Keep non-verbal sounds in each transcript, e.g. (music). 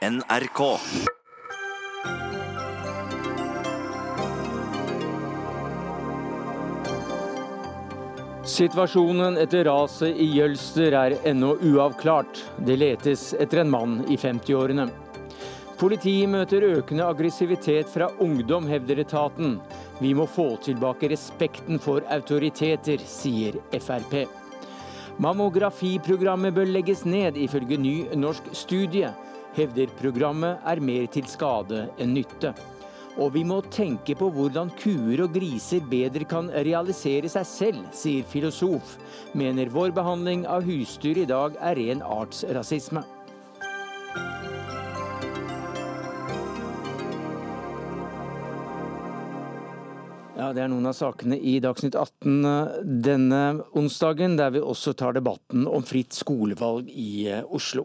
NRK. Situasjonen etter raset i Jølster er ennå uavklart. Det letes etter en mann i 50-årene. Politiet møter økende aggressivitet fra ungdom, hevder etaten. Vi må få tilbake respekten for autoriteter, sier Frp. Mammografiprogrammet bør legges ned, ifølge ny norsk studie. Hevder programmet er mer til skade enn nytte. Og vi må tenke på hvordan kuer og griser bedre kan realisere seg selv, sier filosof. Mener vår behandling av husdyr i dag er ren artsrasisme. Ja, Det er noen av sakene i Dagsnytt 18 eh, denne onsdagen, der vi også tar debatten om fritt skolevalg i eh, Oslo.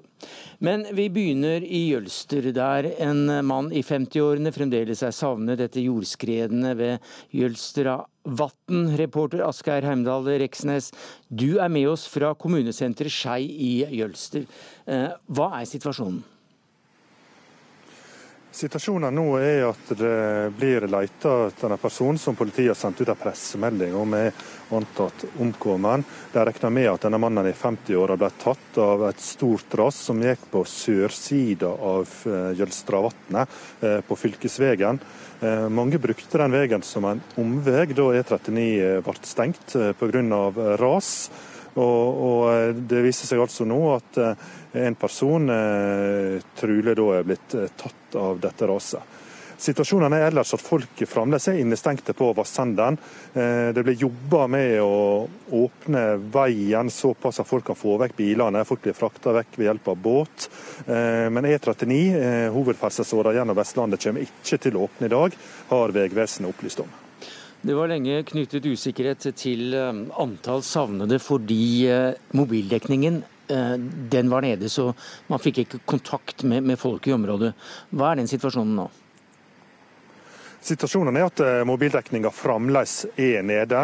Men vi begynner i Jølster, der en mann i 50-årene fremdeles er savnet etter jordskredene ved Jølstra Vatn. Reporter Asgeir Heimdal Reksnes, du er med oss fra kommunesenteret Skei i Jølster. Eh, hva er situasjonen? Situasjonen nå er at det blir leita etter en person som politiet har sendt ut en pressemelding om er antatt omkommet. De regner med at denne mannen i 50-åra ble tatt av et stort ras som gikk på sørsida av eh, Jølstravatnet, eh, på fylkesveien. Eh, mange brukte den veien som en omvei da E39 ble stengt pga. ras. Og, og, Det viser seg altså nå at en person trolig da er blitt tatt av dette raset. Situasjonen er ellers at folk fremdeles er innestengte på Vassenden. Eh, det blir jobba med å åpne veien såpass at folk kan få vekk bilene. Folk blir frakta vekk ved hjelp av båt. Eh, men E39, eh, hovedferdselsåra gjennom Vestlandet, kommer ikke til å åpne i dag, har Vegvesenet opplyst om. Det var lenge knyttet usikkerhet til antall savnede fordi mobildekningen den var nede, så man fikk ikke kontakt med, med folk i området. Hva er den situasjonen nå? Situasjonen er at eh, mobildekninga fremdeles er nede.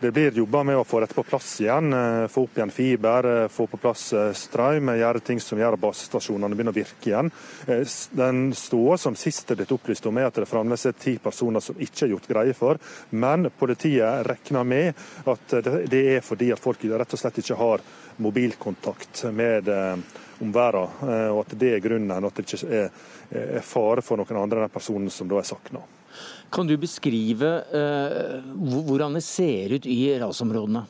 Det blir jobba med å få dette på plass igjen. Eh, få opp igjen fiber, eh, få på plass strøm. Gjøre ting som gjør at basestasjonene begynner å virke igjen. Den ståa som sist er blitt opplyst om, er at det fremdeles er ti personer som ikke er gjort greie for. Men politiet regner med at det er fordi at folk rett og slett ikke har mobilkontakt med omverdenen. Og at det er grunnen, at det ikke er fare for noen andre enn den personen som da er savna. Kan du beskrive uh, hvordan det ser ut i rasområdene?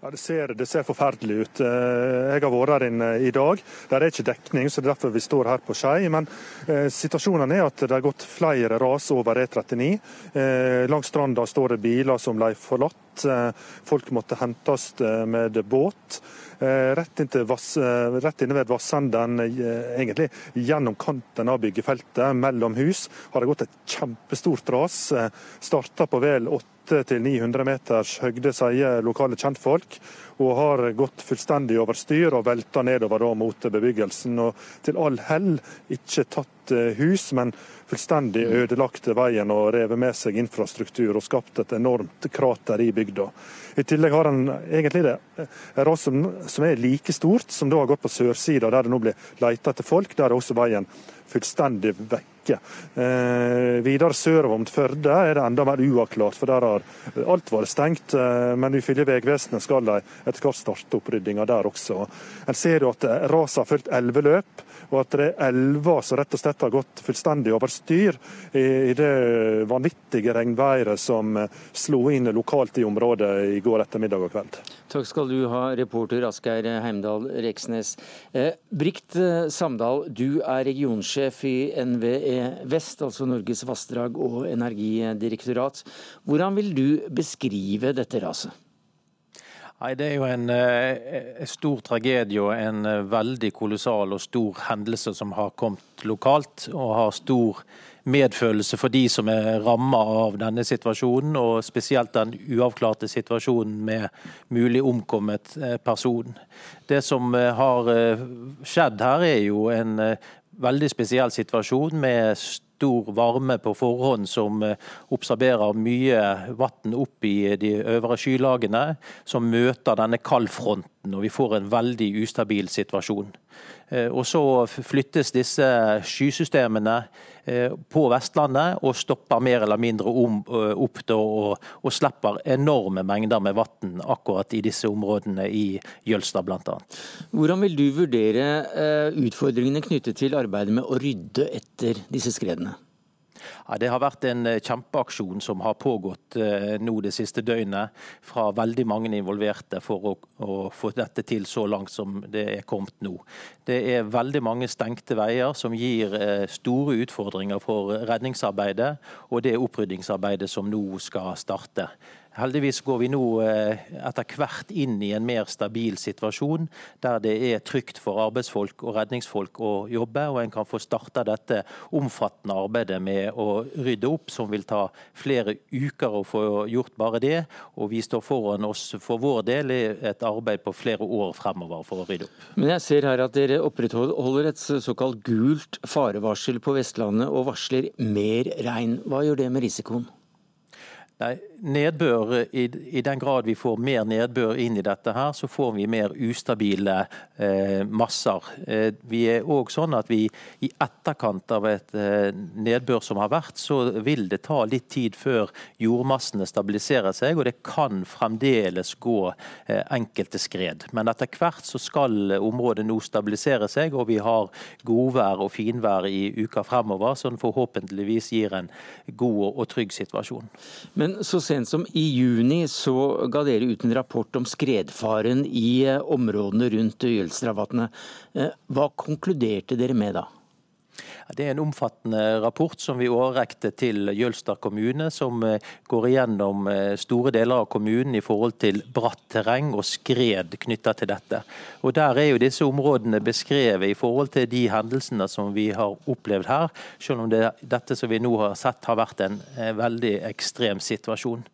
Ja, det ser, det ser, forferdelig ut. Eh, jeg har vært her inne i dag. Der er ikke dekning, så det er derfor vi står her på Skei. Men eh, situasjonen er at det har gått flere ras over E39. Eh, langs stranda står det biler som ble forlatt. Eh, folk måtte hentes eh, med båt. Eh, rett, vass, eh, rett inne ved Vassenden, eh, egentlig gjennom kanten av byggefeltet, mellom hus, har det gått et kjempestort ras. Starta på vel 800-900 meters høgde, sier lokale kjentfolk og har gått fullstendig over styr og velta nedover da, mot bebyggelsen. Og til all hell ikke tatt eh, hus, men fullstendig ødelagte veien og revet med seg infrastruktur og skapt et enormt krater i bygda. I tillegg har en egentlig det eh, ras som, som, er like stort, som da har gått på sørsida, der det nå blir leita etter folk. Der er også veien fullstendig vekke. Eh, videre sørover mot Førde er det enda mer uavklart, for der har alt vært stengt. Eh, men ifølge Vegvesenet skal de etter hvert starte oppryddinga der også. En ser jo at raset har fulgt elveløp og at det er elver som rett og slett har gått fullstendig over styr i, det vanvittige regnværet som slo inn lokalt i området i går ettermiddag og kveld. Takk skal du ha, reporter Asgeir Heimdal Reksnes. Eh, Brikt eh, Samdal, du er regionsjef i NVE Vest, altså Norges vassdrag- og energidirektorat. Hvordan vil du beskrive dette raset? Nei, Det er jo en, en eh, stor tragedie og en eh, veldig kolossal og stor hendelse som har kommet lokalt. Og har stor medfølelse for de som er ramma av denne situasjonen, og spesielt den uavklarte situasjonen med mulig omkommet eh, person. Det som har skjedd her, er jo en veldig spesiell situasjon med stor varme på forhånd som eh, observerer mye vann opp i de øvre skylagene, som møter denne kaldfronten, og vi får en veldig ustabil situasjon. Og så flyttes disse skysystemene på Vestlandet og stopper mer eller mindre om, opp og, og, slipper enorme mengder med vann akkurat i disse områdene i Jølstad bl.a. Hvordan vil du vurdere utfordringene knyttet til arbeidet med å rydde etter disse skredene? Ja, det har vært en eh, kjempeaksjon som har pågått eh, nå det siste døgnet fra veldig mange involverte for å, å, få dette til så langt som det er kommet nå. Det er veldig mange stengte veier som gir eh, store utfordringer for redningsarbeidet og det oppryddingsarbeidet som nå skal starte. Heldigvis går vi nå eh, etter hvert inn i en mer stabil situasjon, der det er trygt for arbeidsfolk og redningsfolk å jobbe, og en kan få starta dette omfattende arbeidet med å rydde opp, som vil ta flere uker å få gjort bare det. Og vi står foran oss for vår del i et arbeid på flere år fremover for å rydde opp. Men jeg ser her at dere opprettholder et såkalt gult farevarsel på Vestlandet og varsler mer regn. Hva gjør det med risikoen? Nei, nedbør, i, i, den grad vi får mer nedbør inn i dette, her, så får vi mer ustabile eh, masser. Eh, vi er også sånn at vi I etterkant av et eh, nedbør som har vært, så vil det ta litt tid før jordmassene stabiliserer seg. Og det kan fremdeles gå eh, enkelte skred. Men etter hvert så skal området nå stabilisere seg, og vi har godvær og finvær i uka fremover, som forhåpentligvis gir en god og, trygg situasjon. Men men så sent som i juni så ga dere ut en rapport om skredfaren i eh, områdene rundt Jølstravatnet. Eh, hva konkluderte dere med da? Det er en omfattende rapport som vi overrekte til Jølstad kommune, som eh, går igjennom eh, store deler av kommunen i forhold til bratt terreng og skred knytta til dette. Og Der er jo disse områdene beskrevet i forhold til de hendelsene som vi har opplevd her, selv om det, dette som vi nå har sett har vært en eh, veldig ekstrem situasjon.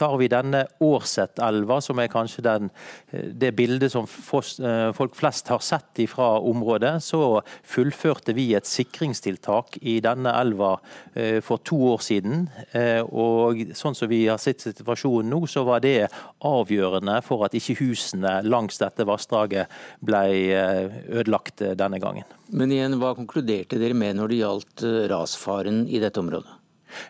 Tar vi denne Årset-elva, som er kanskje den, eh, det bildet som eh, folk flest har sett fra området, så fullførte vi et sikringstiltak i denne elva eh, for to år siden. Og sånn som vi har sett situasjonen nå, så var det avgjørende for at ikke husene langs dette vassdraget ble ødelagt denne gangen. Men igjen, hva konkluderte dere med når det gjaldt rasfaren i dette området?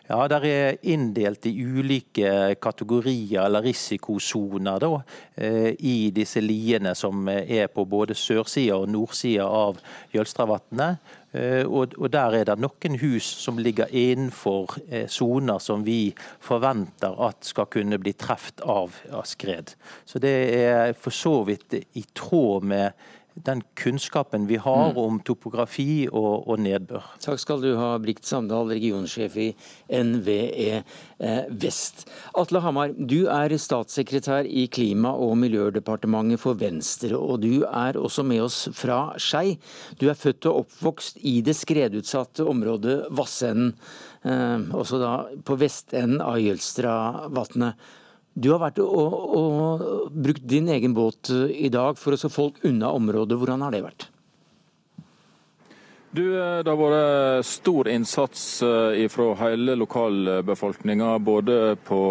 Ja, der er inndelt i ulike kategorier eller risikosoner da, eh, i disse liene som er på både sørsida og nordsida av Jølstravatnet. Eh, og, Der er det noen hus som ligger innenfor eh, soner som vi forventer at skal kunne bli truffet av skred. Så Det er for så vidt i tråd med den kunnskapen vi har mm. om topografi og, og, nedbør. Takk skal du ha, Brikt Samdal, regionsjef i NVE eh, Vest. Atle Hamar, du er statssekretær i Klima- og miljødepartementet for Venstre, og du er også med oss fra Skei. Du er født og oppvokst i det skredutsatte området Vassenden, eh, også da på vestenden av Jølstravatnet. Du har vært og, og, brukt din egen båt eh, i dag for å få folk unna området. Hvordan har det vært? Du, eh, det har vært stor innsats eh, fra hele lokalbefolkninga. Både på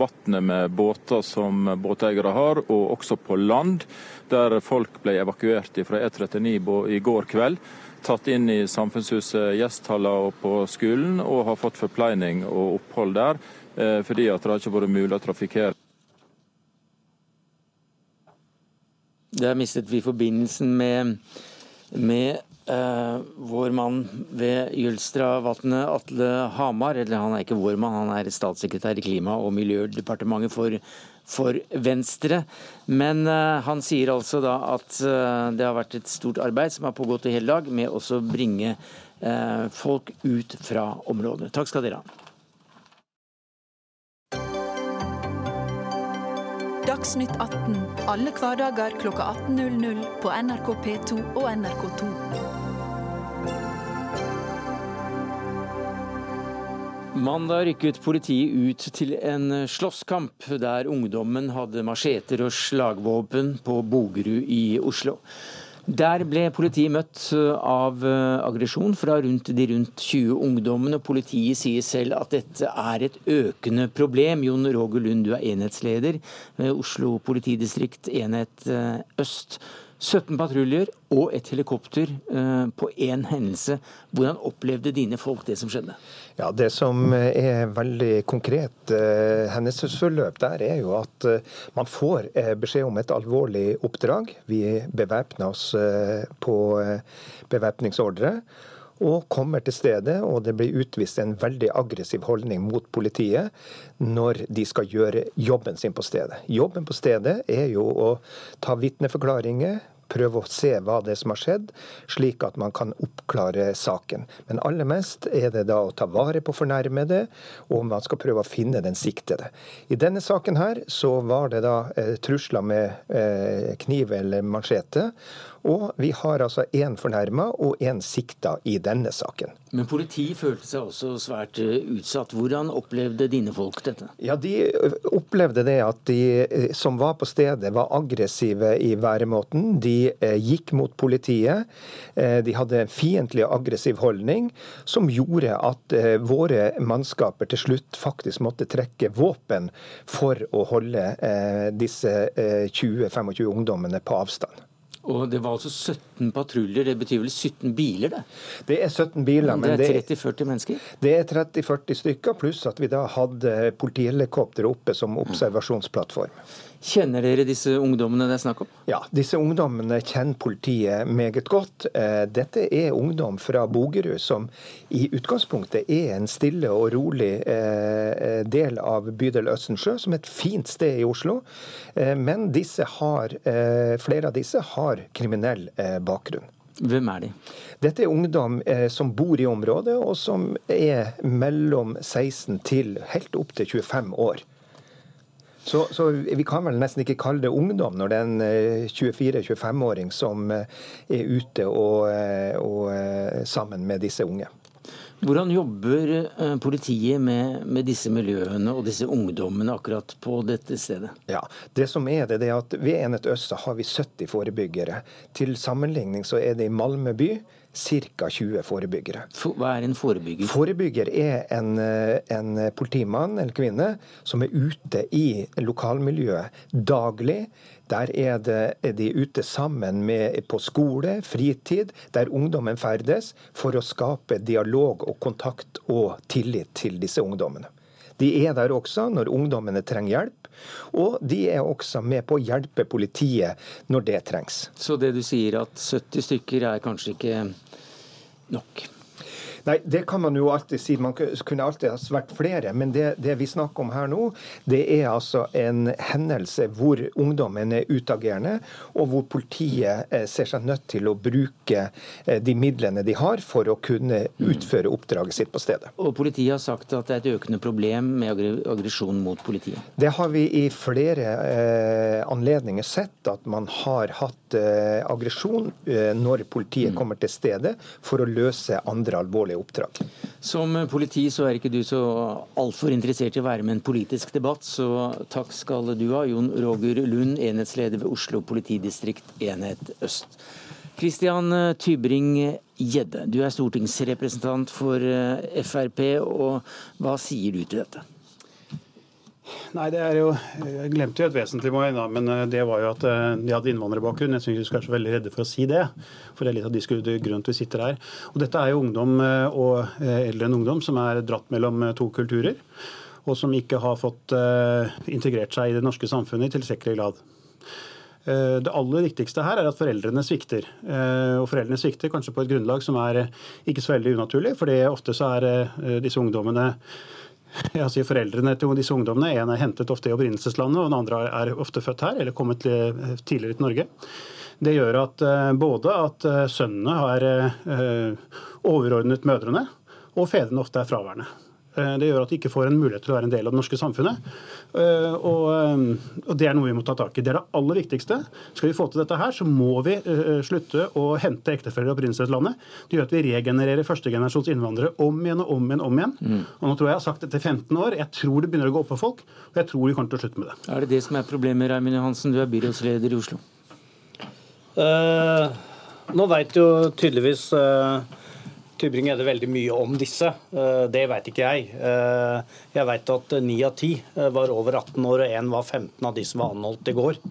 vannet med båter som båteiere har, og også på land. Der folk ble evakuert fra E39 i går kveld. Tatt inn i samfunnshuset Gjesthalla og på skolen, og har fått forpleining og opphold der. Eh, fordi at det har ikke vært mulig å trafikkere. Der mistet vi forbindelsen med, med uh, vår mann ved Jølstravatnet, Atle Hamar. Eller han er ikke vår mann, han er statssekretær i Klima- og miljødepartementet for, for Venstre. Men uh, han sier altså da at uh, det har vært et stort arbeid som har pågått i hele dag, med å bringe folk ut fra området. Takk skal dere ha. Dagsnytt 18 alle hverdager kl 18.00 på NRK P2 og NRK2. Mandag rykket politiet ut til en slåsskamp der ungdommen hadde macheter og slagvåpen på Bogerud i Oslo. Der ble politiet møtt eh, av eh, aggresjon fra rundt de rundt 20 ungdommene. Politiet sier selv at dette er et økende problem. Jon Roger Lund, du er enhetsleder ved Oslo politidistrikt, enhet eh, øst. 17 patruljer og et helikopter eh, på én hendelse. Hvordan opplevde dine folk det som skjedde? Ja, Det som er veldig konkret eh, hendelsesforløp der, er jo at eh, man får eh, beskjed om et alvorlig oppdrag. Vi bevæpner oss eh, på eh, bevæpningsordre og kommer til stedet, og det blir utvist en veldig aggressiv holdning mot politiet når de skal gjøre jobben sin på stedet. Jobben på stedet er jo å ta vitneforklaringer, prøve å se hva det er som har skjedd, slik at man kan oppklare saken. Men aller mest er det da å ta vare på fornærmede, og man skal prøve å finne den siktede. I denne saken her så var det da eh, trusler med eh, kniv eller machete. Og vi har altså én fornærma og én sikta i denne saken. Men politiet følte seg også svært eh, utsatt. Hvordan opplevde dine folk dette? Ja, De opplevde det at de eh, som var på stedet, var aggressive i væremåten. De eh, gikk mot politiet. De hadde en fiendtlig og aggressiv holdning, som gjorde at våre mannskaper til slutt faktisk måtte trekke våpen for å holde disse 20-25 ungdommene på avstand. Og det var altså 17 patruljer, det betyr vel 17 biler, det? Det er 17 biler. Men det er 30-40 mennesker? Det er 30-40 stykker, pluss at vi da hadde politihelikopter oppe som observasjonsplattform. Kjenner dere disse ungdommene det er snakk om? Ja, disse ungdommene kjenner politiet meget godt. Eh, dette er ungdom fra Bogerud som i utgangspunktet er en stille og rolig eh, del av bydel Østensjø, som er et fint sted i Oslo. Eh, men disse har, flere av disse har kriminell bakgrunn. Hvem er de? Dette er ungdom eh, som bor i området, og som er mellom 16 til helt opp til 25 år. Så, så, vi kan vel nesten ikke kalle det ungdom når det er en 24-25-åring eh, som eh, er ute og, eh, og, sammen med disse unge. Hvordan jobber politiet med, med, disse miljøene og disse ungdommene akkurat på dette stedet? Ja, det som er det, det er at Ved Enhet Øst har vi 70 forebyggere. Til sammenligning så er det i Malmö by ca. 20 forebyggere. Hva er en forebygger? Forebygger er en, eh, en politimann eller -kvinne som er ute i lokalmiljøet daglig. Der er, det, er, de ute sammen med, på skole, fritid, der ungdommen ferdes, for å skape dialog og kontakt og tillit til disse ungdommene. De er der også når ungdommene trenger hjelp, og de er også med på å hjelpe politiet når det trengs. Så det du sier at 70 stykker er kanskje ikke nok? Nei, det kan man jo alltid si. Man kunne alltid ha vært flere. Men det, det, vi snakker om her nå, det er altså en hendelse hvor ungdommen er utagerende, og hvor politiet eh, ser seg nødt til å bruke eh, de midlene de har for å kunne utføre oppdraget sitt på stedet. Og Politiet har sagt at det er et økende problem med aggresjon mot politiet? Det har vi i flere eh, anledninger sett, at man har hatt eh, aggresjon eh, når politiet mm. kommer til stedet for å løse andre alvorlige alvorlige oppdrag. Som politi så er ikke du så altfor interessert i å være med en politisk debatt, så takk skal du ha, Jon Roger Lund, enhetsleder ved Oslo politidistrikt enhet øst. Kristian Tybring-Gjedde, du er stortingsrepresentant for eh, Frp, og hva sier du til dette? Nei, det er jo, Jeg glemte jo et vesentlig moment, men eh, det var jo at eh, de hadde innvandrerbakgrunn. Jeg syns vi skal være veldig redde for å si det. For det er litt av de grunnen til vi sitter her. Og Dette er jo ungdom eh, og eldre enn ungdom som er dratt mellom to kulturer. Og som ikke har fått integrert seg i det norske samfunnet i tilstrekkelig grad. Det aller viktigste her er at foreldrene svikter. Og foreldrene svikter kanskje på et grunnlag som er ikke så veldig unaturlig. for ofte så er disse ungdommene (laughs) sier Foreldrene til disse ungdommene en er hentet ofte i opprinnelseslandet, og den andre er ofte født her eller kommet tidligere til Norge. Det gjør at eh, både at eh, sønnene har eh, overordnet mødrene, og fedrene ofte er fraværende. Eh, det gjør at de ikke får en mulighet til å være en del av det norske samfunnet. Eh, og, eh, Det er noe vi må ta tak i. Det er det aller viktigste. Skal vi få til dette her, så må vi slutte å hente ektefeller i opprinnelseslandet. Det gjør at vi regenererer førstegenerasjons innvandrere om igjen og om igjen. om igjen. Mm. Og nå tror Jeg jeg har sagt dette i 15 år. Jeg tror det begynner å gå opp for folk, og jeg tror vi kommer til å slutte med det. Er det det som er problemet, Raymond Johansen? Du er byrådsleder i Oslo. Uh, nå veit jo tydeligvis uh, Tybring-Gjedde veldig mye om disse. Eh, det vet ikke jeg. Eh, jeg vet at ni av ti eh, var over 18 år, og én var 15 av de som var anholdt i går.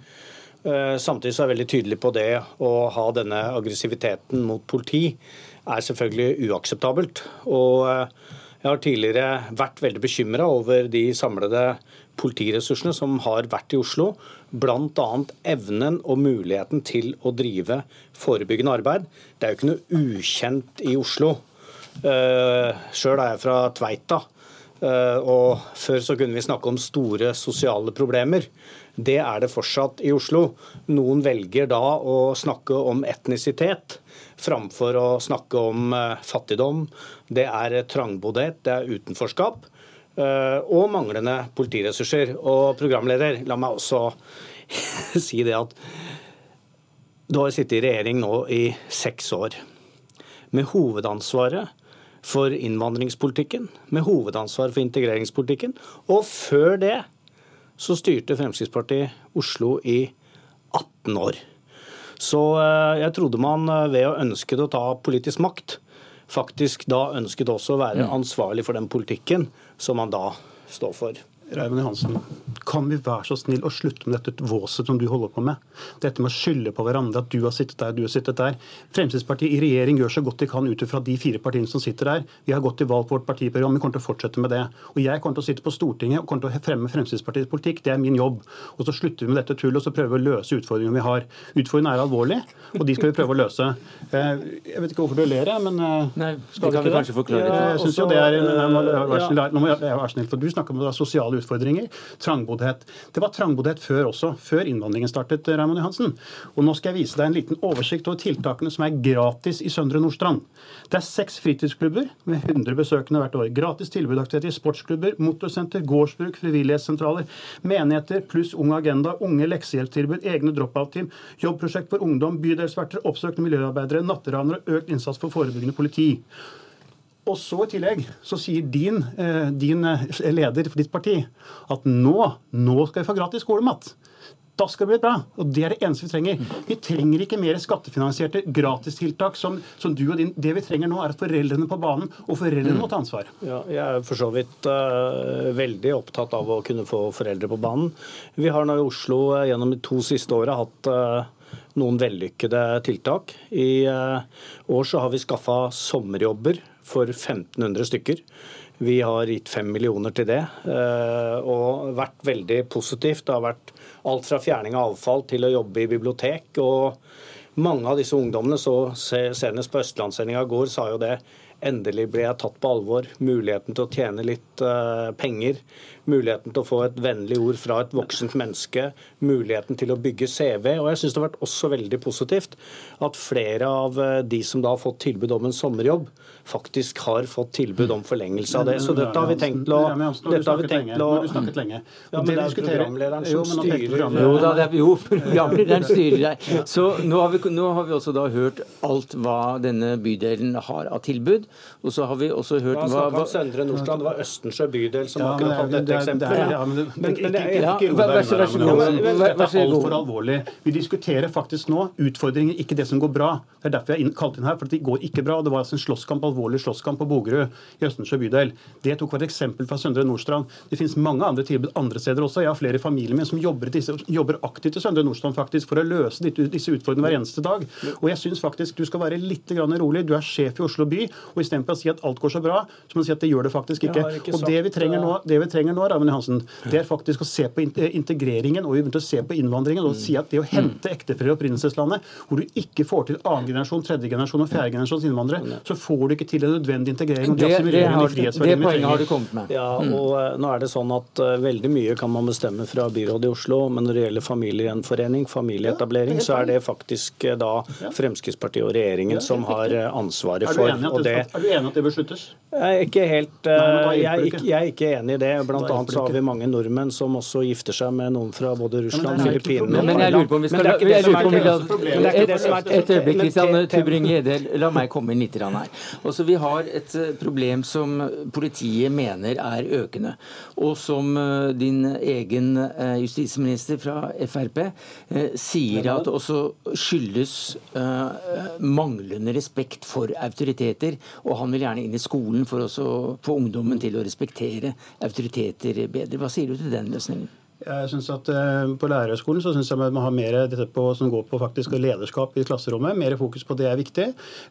Samtidig så er jeg veldig tydelig på det å ha denne aggressiviteten mot politi er selvfølgelig uakseptabelt. Og jeg har tidligere vært veldig bekymra over de samlede politiressursene som har vært i Oslo. Bl.a. evnen og muligheten til å drive forebyggende arbeid. Det er jo ikke noe ukjent i Oslo. Sjøl er jeg fra Tveita. Uh, og Før så kunne vi snakke om store sosiale problemer. Det er det fortsatt i Oslo. Noen velger da å snakke om etnisitet framfor å snakke om uh, fattigdom. Det er trangboddhet, det er utenforskap eh, og manglende politiressurser. Og programleder, la meg også (laughs) si det at du har sittet i regjering nå i seks år med hovedansvaret for innvandringspolitikken, med hovedansvar for integreringspolitikken. Og før det så styrte Fremskrittspartiet Oslo i 18 år. Så eh, jeg trodde man eh, ved å ønske å ta politisk makt, faktisk da ønsket også å være mm. ansvarlig for den politikken som man da står for. Raymond Johansen, kan vi være så snill å slutte med dette våset som du holder på med? Dette med å skylde på hverandre, at du har sittet der, du har sittet der. Fremskrittspartiet i regjering gjør så godt de kan ut fra de fire partiene som sitter der. Vi har gått til valg på vårt partiprogram, vi kommer til å fortsette med det. Og jeg kommer til å sitte på Stortinget og kommer til å fremme Fremskrittspartiets politikk. Det er min jobb. Og så slutter vi med dette tullet og så prøver vi å løse utfordringene vi har. Utfordringene er alvorlige, og de skal vi prøve å løse. Eh, jeg vet ikke hvorfor du ler, men Nei, skal det kan vi kanskje forklare. Jeg syns jo det er, Vær snill, for du snakker om sosiale utfordringer. Trangboddhet. Det var trangboddhet før også, før innvandringen startet, Raymond Johansen. Og nå skal jeg vise deg en liten oversikt over tiltakene som er gratis i Søndre Nordstrand. Det er seks fritidsklubber med 100 besøkende hvert år. Gratis tilbudaktiviteter i sportsklubber, motorsenter, gårdsbruk, frivillighetssentraler, menigheter pluss Ung Agenda, unge leksehjelptilbud, egne drop-out-team, jobbprosjekt for ungdom, bydelsverter, oppsøkende miljøarbeidere, natteravnere, økt innsats for forebyggende politi. Og så i tillegg så sier din, eh, din, eh, leder for ditt parti at nå, nå skal vi få gratis skolemat. Da skal det bli bra. Og det er det eneste vi trenger. Vi trenger ikke mer skattefinansierte gratistiltak som, som du og din. Det vi trenger nå, er at foreldrene på banen, og foreldrene må ta ansvar. Ja, jeg er for så vidt uh, veldig opptatt av å kunne få foreldre på banen. Vi har nå i Oslo uh, gjennom de to siste åra hatt uh, noen vellykkede tiltak. I år så har vi skaffa sommerjobber for 1500 stykker. Vi har gitt fem millioner til det, eh, og vært veldig positivt. Det har vært alt fra fjerning av avfall til å jobbe i bibliotek. og mange av disse ungdommene, så senest på Østlandssendinga i går, sa jo det. Endelig ble jeg tatt på alvor. Muligheten til å tjene litt uh, penger. Muligheten til å få et vennlig ord fra et voksent menneske. Muligheten til å bygge CV. Og jeg syns det har vært også veldig positivt at flere av eh, de som da har fått tilbud om en sommerjobb, faktisk har fått tilbud om forlengelse av det. Så dette har vi tenkt til å Dette har vi tenkt til å Du snakket lenge. Ja, men det er programlederen som styrer. Jo da, det er, jo, (laughs) programlederen styrer deg. Så nå har, vi, nå har vi også da hørt alt hva denne bydelen har av tilbud. Og så har vi også hørt hva, hva Søndre Nordstrand, det var Østensjø bydel som ja, akkurat hadde dette eksempelet. Ja, men, men, men, ikke, vær så god. Dette er altfor alvorlig. Vi diskuterer faktisk nå utfordringer, ikke det som går bra. Det er derfor jeg har kalt inn her, for det går ikke bra. Det var altså en slåsskamp alvorlig slåsskamp på Bogerud i Østensjø bydel. Det tok hvert et eksempel fra Søndre Nordstrand. Det finnes mange andre tilbud andre steder også. Jeg har flere i familien min som jobber, disse, jobber aktivt i Søndre Nordstrand faktisk for å løse disse utfordringene hver eneste dag. Og jeg syns faktisk du skal være litt rolig. Du er sjef i Oslo by, og istedenfor å si at alt går så bra, så må du si at det gjør det faktisk ikke. ikke og det vi trenger nå, det vi trenger nå Raven Hansen, det er faktisk å se på integreringen og vi begynte å se på innvandringen og si at det å hente ektefeller i opprinnelseslandet, hvor du ikke får til annen generasjon, tredje generasjon og fjerde generasjons innvandrere, så får du ikke til en nødvendig integrering. Det, det, det, har, det poenget har du kommet med. Ja, mm. og mm. nå er det sånn at uh, Veldig mye kan man bestemme fra byrådet i Oslo, men når det gjelder familiegjenforening, familieetablering, så er det faktisk uh, da Fremskrittspartiet og regjeringen som har ansvaret for. Er du enig at det bør sluttes? Jeg er ikke helt uh, jeg, er ikke, jeg, er ikke enig i det. Blant annet så har vi mange nordmenn som også gifter seg med noen fra både Russland, Filippinene Men jeg lurer på om vi skal Et øyeblikk, Kristian Tybring-Gjedel, la meg komme inn litt her. Også vi har et eh, problem som politiet mener er økende, og som eh, din egen eh, justisminister fra Frp sier at også skyldes manglende respekt for autoriteter. Og han vil gjerne inn i skolen for å få ungdommen til å respektere autoriteter bedre. Hva sier du til den løsningen? Jeg synes at uh, På lærerhøgskolen så synes jeg man må ha mer dette på, som går på faktisk lederskap i klasserommet. Mer fokus på det er viktig.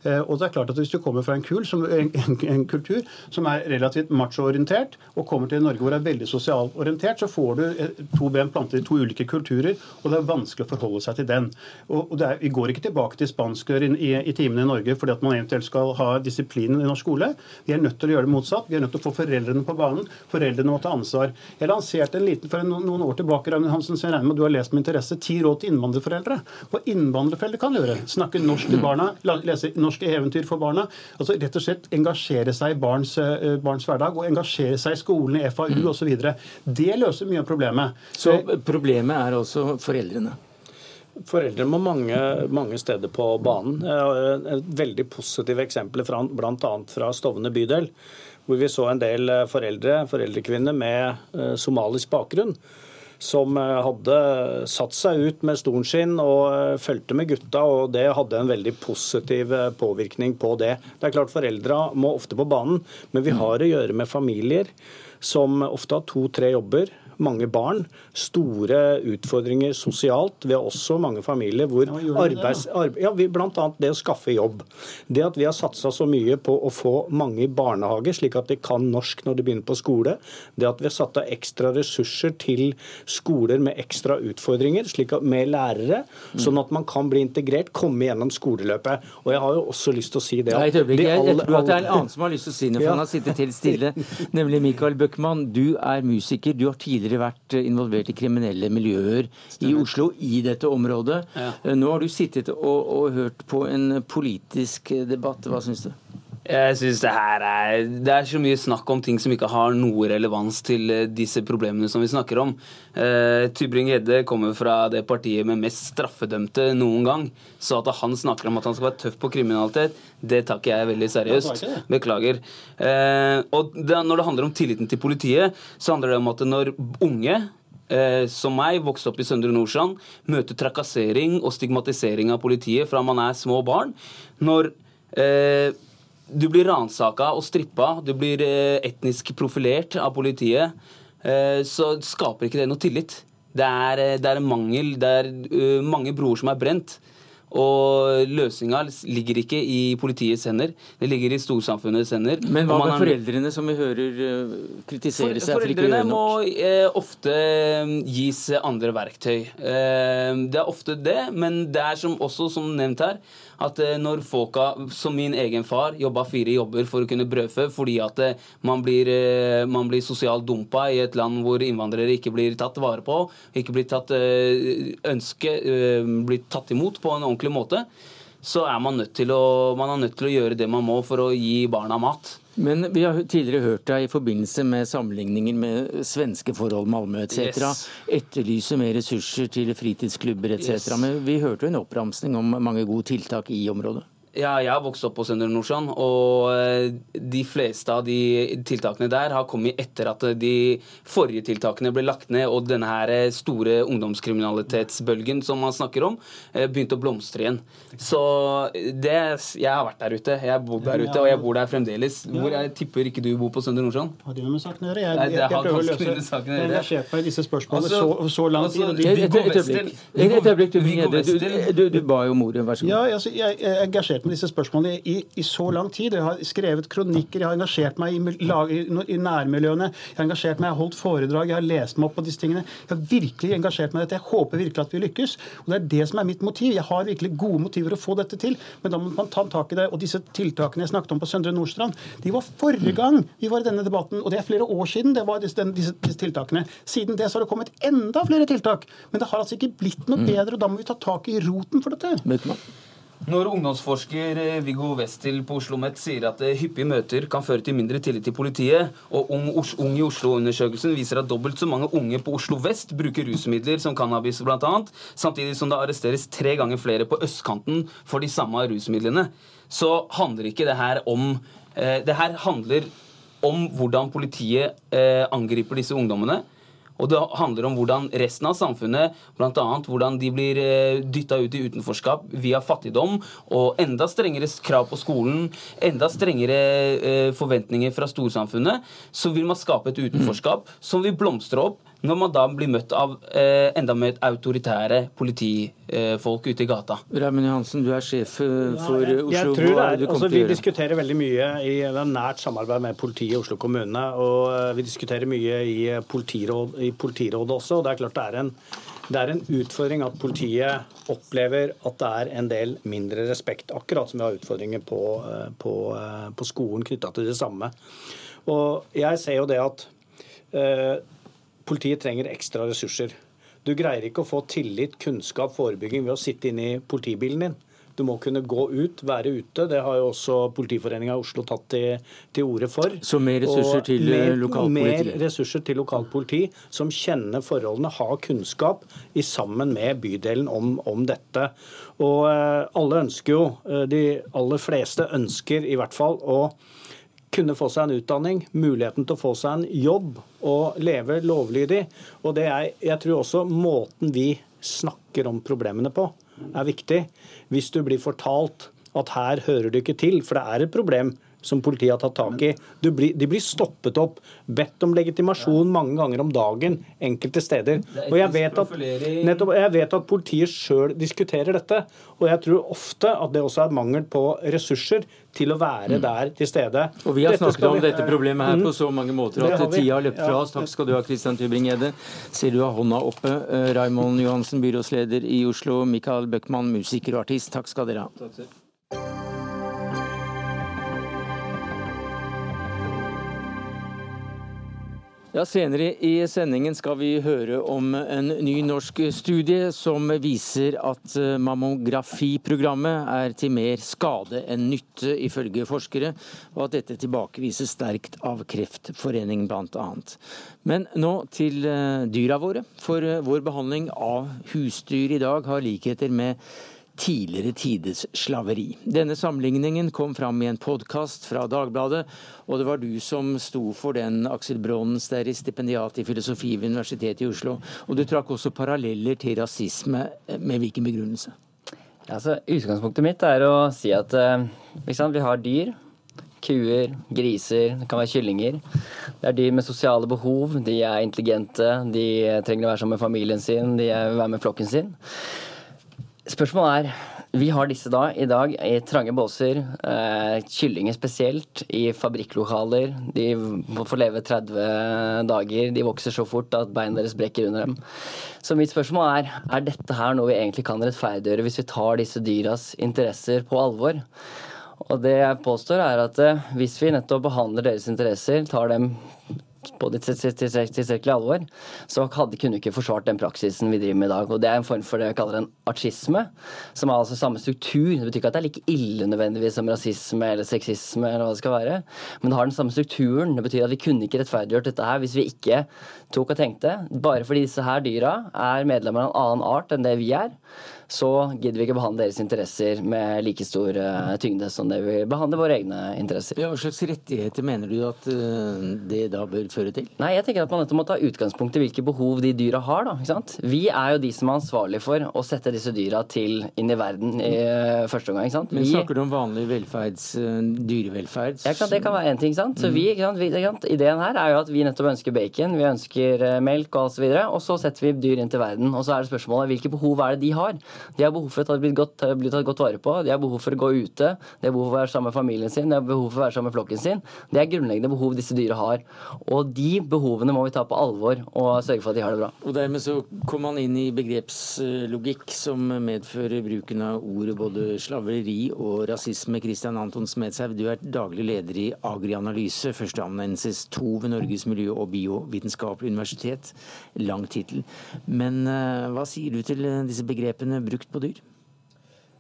Uh, og det er klart at Hvis du kommer fra en, kul, som, en, en, kultur som er relativt machoorientert, og kommer til Norge hvor det er veldig sosialt orientert, så får du uh, to ben plantet i to ulike kulturer, og det er vanskelig å forholde seg til den. Og, og er, Vi går ikke tilbake til spansk i, i, i timene i Norge fordi at man eventuelt skal ha disiplinen i norsk skole. Vi er nødt til å gjøre det motsatt. Vi er nødt til å få foreldrene på banen. Foreldrene må ta ansvar. Jeg lanserte en liten for en, noen noen år tilbake Ragnhild Hansen, så jeg regner med at du har lest med interesse ti råd til innvandrerforeldre. Hva innvandrerforeldre kan gjøre. Snakke norsk til barna, lese norske eventyr for barna. altså Rett og slett engasjere seg i barns, eh, barns hverdag og engasjere seg i skolen, i FAU mm. osv. Det løser mye av problemet. Så problemet er altså foreldrene? Foreldre må mange, mange, steder på banen. Et veldig positive eksempler bl.a. fra Stovner bydel hvor vi så en del eh, foreldre, foreldrekvinner med eh, somalisk bakgrunn som eh, hadde satt seg ut med stolen sin og fulgte med gutta, og det hadde en veldig positiv påvirkning på det. Det er klart Foreldra må ofte på banen, men vi har å gjøre med familier som ofte har to-tre jobber mange barn, store utfordringer sosialt. Vi har også mange familier hvor arbeids... Arbe ja, Bl.a. det å skaffe jobb. Det at vi har satsa så mye på å få mange i barnehage, slik at de kan norsk når de begynner på skole. Det at vi har satt av ekstra ressurser til skoler med ekstra utfordringer, slik at med lærere, sånn at man kan bli integrert, komme gjennom skoleløpet. Og jeg har jo også lyst til å si det Nei, et øyeblikk, jeg, jeg, tror at det er en annen som har lyst til å si noe, for han har sittet helt stille. (laughs) Nemlig Mikael Bøckmann. Du er musiker. Du har tidligere tidligere vært eh, involvert i kriminelle miljøer Stemmer. i Oslo, i dette området. Ja. Eh, nå har du sittet og, og hørt på en politisk debatt. Hva syns du? Jeg synes det her er Det er så mye snakk om ting som ikke har noe relevans til eh, disse problemene som vi snakker om. Uh, Tybring-Gjedde kommer fra det partiet med mest straffedømte noen gang. Så at han snakker om at han skal være tøff på kriminalitet, det tar ikke jeg veldig seriøst. Beklager. Uh, og det, når det handler om tilliten til politiet, så handler det om at når unge Eh, som meg, vokste opp i Søndre Nordstrand, møter trakassering og stigmatisering av politiet fra man er små barn. Når eh, du blir ransaka og strippa, du blir eh, etnisk profilert av politiet, eh, så skaper ikke det noe tillit. Det er, eh, det er mangel, det er mange broer som er brent. Og løsninga ligger ikke i politiets hender, det ligger i storsamfunnets hender. Men hva med foreldrene, som vi hører kritisere seg for, for ikke å gjøre nok? Foreldrene må ofte gis andre verktøy. det er ofte det, men det er som, også, som nevnt her, at eh, når folka, som min egen far, jobba fire jobber for å kunne brødfø fordi at eh, man blir, eh, man blir sosialt dumpa i et land hvor innvandrere ikke blir tatt vare på, ikke blir tatt ønske, blir tatt imot på en ordentlig måte, så er man nødt til å, man er nødt til å gjøre det man må for å gi barna mat. Men vi har tidligere hørt deg i forbindelse med sammenligninger med svenske forhold, Malmö etc. Yes. etterlyse mer ressurser til fritidsklubber etc. Yes. Men vi hørte jo en oppramsning om mange gode tiltak i området. Ja, jeg har vokst opp på Søndre Nordsjøen, og eh, de fleste av de tiltakene der har kommet etter at de forrige tiltakene ble lagt ned, og denne her eh, store ungdomskriminalitetsbølgen som man snakker om, eh, begynte å blomstre igjen. Så det Jeg har vært der ute. Jeg bor der ute, og jeg bor der fremdeles. Hvor jeg tipper ikke du bor på Søndre Nordsjøen? Har det med saken å gjøre? Jeg, jeg, jeg, jeg prøver å løse Jeg har engasjert meg i disse spørsmålene altså, så, så lang tid. Altså, et øyeblikk. Du ba jo om ordet, vær så god. Ja, altså, jeg er engasjert med disse spørsmålene i, i, så lang tid. Jeg har skrevet kronikker, jeg har engasjert meg i, i, i, nærmiljøene, jeg har engasjert meg, jeg har holdt foredrag, jeg har lest meg opp på disse tingene. Jeg har virkelig engasjert meg i dette. Jeg håper virkelig at vi lykkes. Og Det er det som er mitt motiv. Jeg har virkelig gode motiver å få dette til, men da må man ta tak i det. Og disse tiltakene jeg snakket om på Søndre Nordstrand, de var forrige gang vi var i denne debatten, og det er flere år siden det var disse, disse, disse tiltakene. Siden det så har det kommet enda flere tiltak. Men det har altså ikke blitt noe mm. bedre, og da må vi ta tak i roten for dette. Når ungdomsforsker eh, Viggo Westil på Oslo OsloMet sier at eh, hyppige møter kan føre til mindre tillit til politiet, og Ung, i Oslo-undersøkelsen viser at dobbelt så mange unge på Oslo vest bruker rusmidler som cannabis bl.a., samtidig som det arresteres tre ganger flere på østkanten for de samme rusmidlene, så handler ikke det her om eh, Det her handler om hvordan politiet eh, angriper disse ungdommene. Og det handler om hvordan resten av samfunnet, bl.a. hvordan de blir eh, dytta ut i utenforskap via fattigdom og enda strengere krav på skolen, enda strengere eh, forventninger fra storsamfunnet, så vil man skape et utenforskap som vil blomstre opp når man da blir møtt av eh, enda mer autoritære politifolk ute i gata. Raymond Johansen, du er sjef eh, for jeg, Oslo. jeg tror det Hva er, det du altså, Vi gjøre? diskuterer veldig mye i nært samarbeid med politiet i Oslo kommune. Og eh, vi diskuterer mye i, eh, politiråd, i politirådet også. og Det er klart det er, en, det er en utfordring at politiet opplever at det er en del mindre respekt. Akkurat som vi har utfordringer på, på, på skolen knytta til det samme. Og jeg ser jo det at eh, politiet trenger ekstra ressurser. Du greier ikke å få tillit, kunnskap, forebygging ved å sitte inne i politibilen din. Du må kunne gå ut, være ute. Det har jo også Politiforeninga i Oslo tatt til, til orde for. Så mer ressurser til, lokalpolitiet? mer, ressurser til lokalpoliti, som kjenner forholdene, har kunnskap i sammen med bydelen om, om dette. Og eh, alle ønsker jo, eh, de aller fleste ønsker i hvert fall å kunne få seg en utdanning, muligheten til å få seg en jobb og leve lovlydig. Og det er, jeg tror også måten vi snakker om problemene på, er viktig. Hvis du blir fortalt at her hører du ikke til, for det er et problem som politiet har tatt tak i. Du blir, de blir stoppet opp, bedt om legitimasjon mange ganger om dagen enkelte steder. Og jeg vet at, nettopp, jeg vet at politiet sjøl diskuterer dette. Og jeg tror ofte at det også er mangel på ressurser til å være der til stede. Og Vi har Dette snakket om vi- dette problemet her Mm. på så mange måter at tida har løpt fra Ja. oss. Takk skal du ha, Christian Tybring-Gjedde. Ser du har hånda oppe. Eh, Raymond Johansen, byrådsleder i Oslo. Mikael Bøckmann, musiker og artist. Takk skal dere ha. Ja, Senere i sendingen skal vi høre om en ny norsk studie som viser at eh, mammografiprogrammet er til mer skade enn nytte, ifølge forskere, og at dette tilbakevises sterkt av Kreftforeningen bl.a. Men nå til eh, dyra våre, for eh, vår behandling av husdyr i dag har likheter med tidligere tiders slaveri. Denne sammenligningen kom fram i en podkast fra Dagbladet, og det var du som sto for den, Aksel i stipendiat i filosofi ved Universitetet i Oslo. Og du trakk også paralleller til rasisme, med hvilken begrunnelse? Altså, utgangspunktet mitt er å si at eh, sant, vi har dyr. Kuer, griser, det kan være kyllinger. Det er dyr med sosiale behov. De er intelligente, de trenger å være sammen med familien sin, de vil være med flokken sin. Spørsmålet er vi har disse da i dag i trange båser. Eh, kyllinger spesielt i fabrikklokaler. De må få leve 30 dager. De vokser så fort at beina deres brekker under dem. Så mitt spørsmål er er dette her noe vi egentlig kan rettferdiggjøre hvis vi tar disse dyras interesser på alvor? Og det jeg påstår er at eh, hvis vi nettopp behandler deres interesser, tar dem på det tilstrekkelig alvor, så hadde, kunne vi ikke forsvart den praksisen vi driver med i dag. Og Det er en form for det jeg kaller en artisme, som har altså samme struktur. Det betyr ikke at det er like ille nødvendigvis som rasisme eller sexisme, eller hva det skal være, men det har den samme strukturen. Det betyr at vi kunne ikke rettferdiggjort dette her hvis vi ikke tok og tenkte. Bare fordi disse her dyra er medlemmer av en annen art enn det vi er, så gidder vi ikke behandle deres interesser med like stor uh, tyngde som det vi behandler våre egne interesser. Ja, hva slags rettigheter mener du at uh, det da bør føre til? Nei, jeg tenker at Man må ta utgangspunkt i hvilke behov de dyra har. da? Vi er jo de som er ansvarlig for å sette disse dyra til inn i verden i uh, første omgang. Men snakker du om vanlig velferds, dyrevelferd? ja, det kan være en ting. sant? Så vi, ikke sant? Ideen her er jo at vi nettopp ønsker bacon, vi ønsker melk og alt så så og så setter vi dyr inn til verden. Og så er det spørsmålet hvilke behov er det de har? De har behov for å bli godt, bli tatt godt vare på, de har behov for å gå ute, de har behov for å være sammen med familien sin, de har behov for å være sammen med flokken sin. Det er grunnleggende behov disse dyra har. Og de behovene må vi ta på alvor og sørge for at de har det bra. Og Dermed så kom man inn i begrepslogikk som medfører bruken av ordet både slaveri og rasisme. Kristian Anton Smedshaug, du er daglig leder i Agrianalyse, førsteamanuensis 2 ved Norges miljø- og biovitenskapelige universitet. Lang tittel. Men uh, hva sier du til disse begrepene brukt på dyr?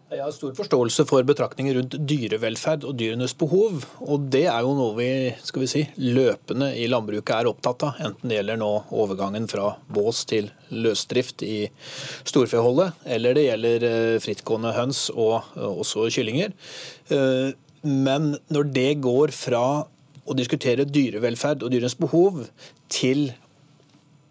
Jeg har stor forståelse for betraktninger rundt dyrevelferd og dyrenes behov. Og det er jo noe vi skal vi si, løpende i landbruket er opptatt av. Enten det gjelder nå overgangen fra bås til løsdrift i storfeholdet, eller det gjelder frittgående høns og også kyllinger. Men når det går fra å diskutere dyrevelferd og dyrenes behov til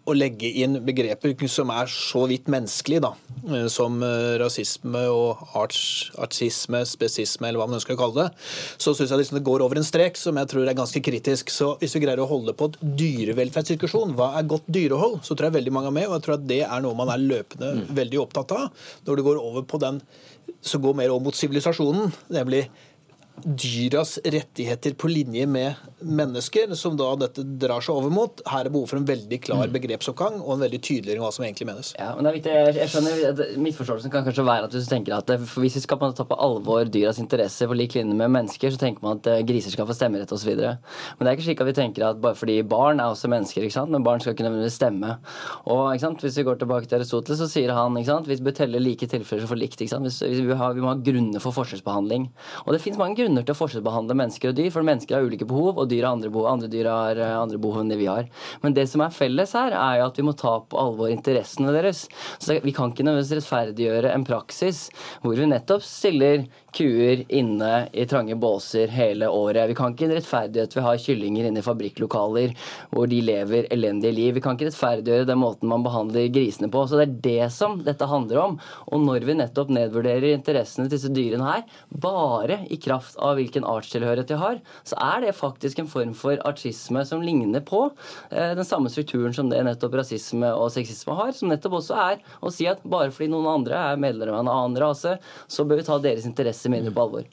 å legge inn begreper som er så vidt menneskelige, da, eh, som eh, rasisme og arts, artsisme, spesisme, eller hva man ønsker å kalle det, så syns jeg liksom det går over en strek som jeg tror er ganske kritisk. Så hvis vi greier å holde på et dyrevelferdsdiskusjon, hva er godt dyrehold, så tror jeg veldig mange er med, og jeg tror at det er noe man er løpende mm. veldig opptatt av. Når det går over på den som går mer over mot sivilisasjonen, nemlig dyras rettigheter på linje med mennesker, som da dette drar seg over mot. Her er behov for en veldig klar mm. begrepsoppgang og en veldig tydeliggjøring hva som egentlig menes. Ja, men det er viktig. Jeg, skjønner at Misforståelsen kan kanskje være at hvis du tenker at det, hvis vi skal ta på alvor dyras interesser på lik linje med mennesker, så tenker man at eh, griser skal få stemmerett osv. Men det er ikke slik at vi tenker at bare fordi barn er også mennesker, ikke sant? men barn skal ikke nødvendigvis stemme. Og ikke sant? Hvis vi går tilbake til Aristoteles, så sier han ikke sant? vi bør telle like tilfeller for likt. Ikke sant? Hvis, vi, har, vi må ha grunner for forskjellsbehandling. Og det finnes mange grunner til å forskjellsbehandle mennesker og dyr, for mennesker har ulike behov, og dyr har andre behov. Andre dyr har eh, andre behov enn det vi har. Men det som er felles her, er jo at vi må ta på alvor interessene deres. Så Vi kan ikke nødvendigvis rettferdiggjøre en praksis hvor vi nettopp stiller kuer inne i trange båser hele året. Vi kan ikke rettferdiggjøre at vi har kyllinger inne i fabrikklokaler hvor de lever elendige liv. Vi kan ikke rettferdiggjøre den måten man behandler grisene på. Så det er det som dette handler om. Og når vi nettopp nedvurderer interessene til disse dyrene her, bare i kraft av hvilken artstilhørighet de har, så er det faktisk en form for artisme som ligner på eh, den samme strukturen som det nettopp rasisme og sexisme har, som nettopp også er å si at bare fordi noen andre er medlemmer av en annen rase, så bør vi ta deres interesser mindre på alvor.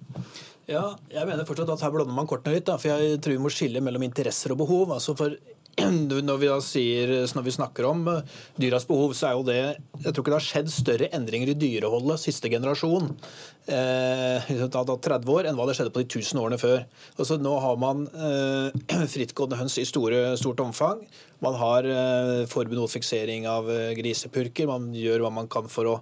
Ja, jeg mener fortsatt at her blander man kortene litt. Da, for jeg tror vi må skille mellom interesser og behov. altså for når vi, sier, når vi, snakker om eh, dyras behov, så er jo det Jeg tror ikke det har skjedd større endringer i dyreholdet siste generasjon eh, 30 år enn hva det skjedde på de 1000 årene før. Altså, nå har man eh, (clears throat) frittgående høns i store, stort omfang. Man har eh, forbud mot fiksering av eh, grisepurker. Man gjør hva man kan for å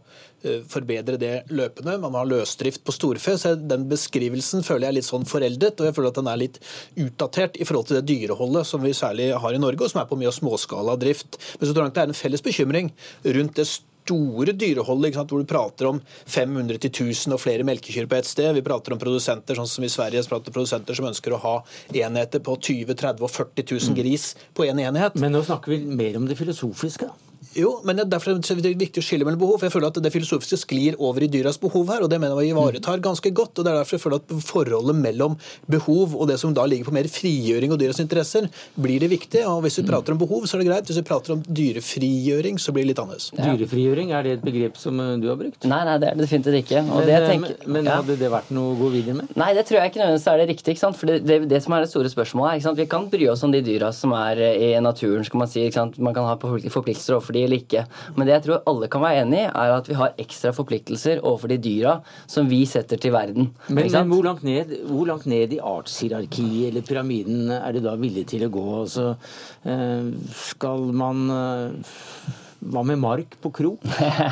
eh, forbedre det løpende. Man har løsdrift på storfe. så Den beskrivelsen føler jeg er litt sånn foreldet, og jeg føler at den er litt utdatert i forhold til det dyreholdet som vi særlig har i Norge, og som er på mye småskala drift. Men så tror jeg det er en felles bekymring rundt det store dyreholdet, hvor du prater om 500 1000 og flere melkekyr på ett sted. Vi prater om produsenter sånn som i Sverige, prater produsenter som ønsker å ha enheter på 20 30 og 40 000 gris på én en enhet. Men nå snakker vi mer om det filosofiske. Jo, men derfor er det viktig å skille mellom behov. for jeg føler at Det filosofiske sklir over i dyras behov her, og det mener jeg vi ivaretar ganske godt. og det er derfor jeg føler at Forholdet mellom behov og det som da ligger på mer frigjøring og dyras interesser, blir det viktig. og Hvis vi prater om behov, så er det greit. Hvis vi prater om dyrefrigjøring, så blir det litt annerledes. Ja. Dyrefrigjøring, er det et begrep som eh, du har brukt? Nei, nei, det er det definitivt ikke. men, det eh, tenker, men, men ja. hadde det vært noe å gå videre med? Nei, det tror jeg ikke nødvendigvis er det riktige. ikke sant? For det, det, det, som er det store spørsmålet er, Vi kan bry oss om de dyra som er eh, i naturen, skal man si. Man kan ha forpliktelser overfor de eller ikke. Men det jeg tror alle kan være enig i, er at vi har ekstra forpliktelser overfor de dyra som vi setter til verden. Men, men hvor, langt ned, hvor, langt ned, i artshierarkiet eller pyramiden er det da villig til å gå? Altså, skal man eh, hva med mark på kro?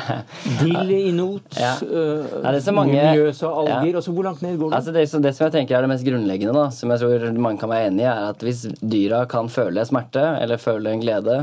(laughs) Dill i not, ja. uh, mjøs og alger. Ja. Altså, hvor langt ned går det? Altså, det, det, som jeg tenker er det mest grunnleggende, da, som jeg tror mange kan være enig i, er at hvis dyra kan føle smerte eller føle en glede,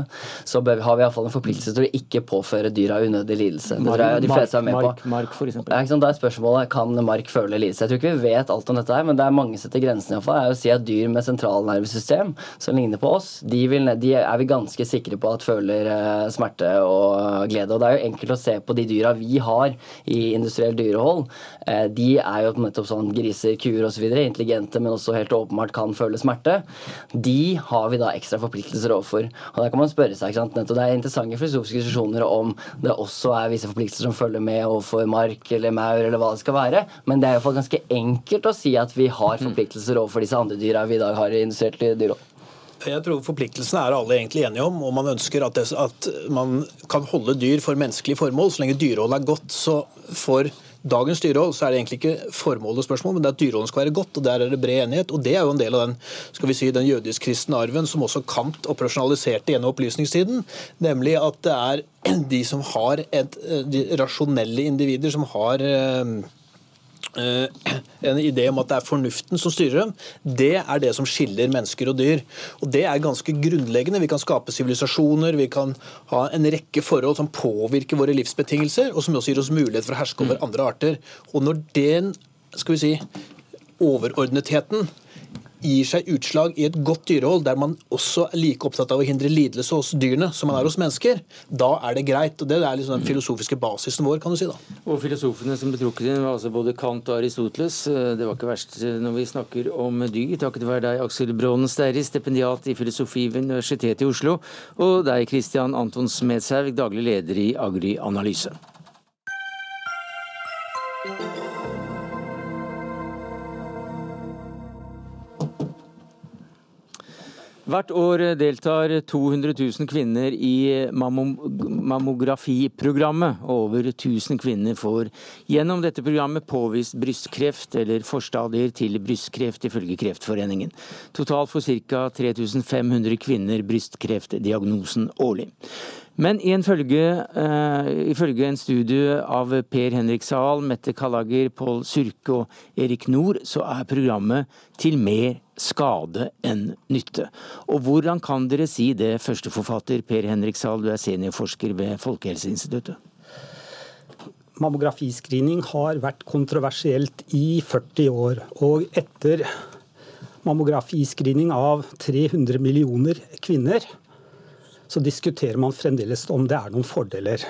så bør, har vi iallfall en forpliktelse til å ikke påføre dyra unødig lidelse. Det tror jeg de fleste er med mark, på. Mark, for eksempel. ja, Da er spørsmålet kan mark føle lidelse. Jeg tror ikke vi vet alt om dette, her, men det er mange setter grensen iallfall. er å si at dyr med sentralnervesystem som ligner på oss, de, vil, de er vi ganske sikre på at føler uh, smerte og glede. Og Det er jo enkelt å se på de dyra vi har i industriell dyrehold. Eh, de er jo nettopp sånn griser, kuer osv. Intelligente, men også helt åpenbart kan føle smerte. De har vi da ekstra forpliktelser overfor. Og der kan man spørre seg, ikke sant? Det er interessante filosofiske diskusjoner om det også er visse forpliktelser som følger med overfor mark eller maur eller hva det skal være. Men det er iallfall ganske enkelt å si at vi har mm. forpliktelser overfor disse andre dyra vi i dag har i industrielt dyrehold. Jeg tror Forpliktelsene er alle egentlig enige om, og man ønsker at, det, at man kan holde dyr for menneskelige formål. Så lenge dyreholdet er godt, så for dagens dyrehold så er det egentlig ikke formålet spørsmål, men det er at dyreholdet skal være godt, og der er det bred enighet. og Det er jo en del av den skal vi si, den jødisk-kristne arven som også Kant operasjonaliserte gjennom opplysningstiden. Nemlig at det er (clears throat) de som har et, de rasjonelle individer som har eh, Eh, (clears throat) en idé om at det er fornuften som styrer dem, det er det som skiller mennesker og dyr. Og Det er ganske grunnleggende. Vi kan skape sivilisasjoner, vi kan ha en rekke forhold som påvirker våre livsbetingelser, og som også gir oss mulighet for å herske over mm. andre arter. Og når den skal vi si, overordnetheten gir seg utslag i et godt dyrehold, der man også er like opptatt av å hindre lidelse hos dyrene som man er hos mennesker, da er det greit. og Det er liksom den filosofiske basisen vår, kan du si. da. Og Filosofene som ble trukket inn, var altså både Kant og Aristoteles. Det var ikke verst når vi snakker om dyr. Takket være deg, Aksel Braanen Sterri, stipendiat i filosofi ved Universitetet i Oslo, og deg, Christian Anton Smedshaug, daglig leder i Agri Analyse. Hvert år deltar 200 000 kvinner i mammografiprogrammet. og Over 1000 kvinner får gjennom dette programmet påvist brystkreft eller forstadier til brystkreft, ifølge Kreftforeningen. Totalt får ca. 3500 kvinner brystkreftdiagnosen årlig. Men ifølge, uh, ifølge en studie av Per Henrik Sahl, Mette Kallager, Pål Surke og Erik Nord, så er programmet til mer skade enn nytte. Og hvordan kan dere si det, førsteforfatter Per Henrik Sahl, du er seniorforsker ved Folkehelseinstituttet? Mammografiscreening har vært kontroversielt i 40 år. Og etter mammografiscreening av 300 millioner kvinner, så diskuterer man fremdeles om det er noen fordeler.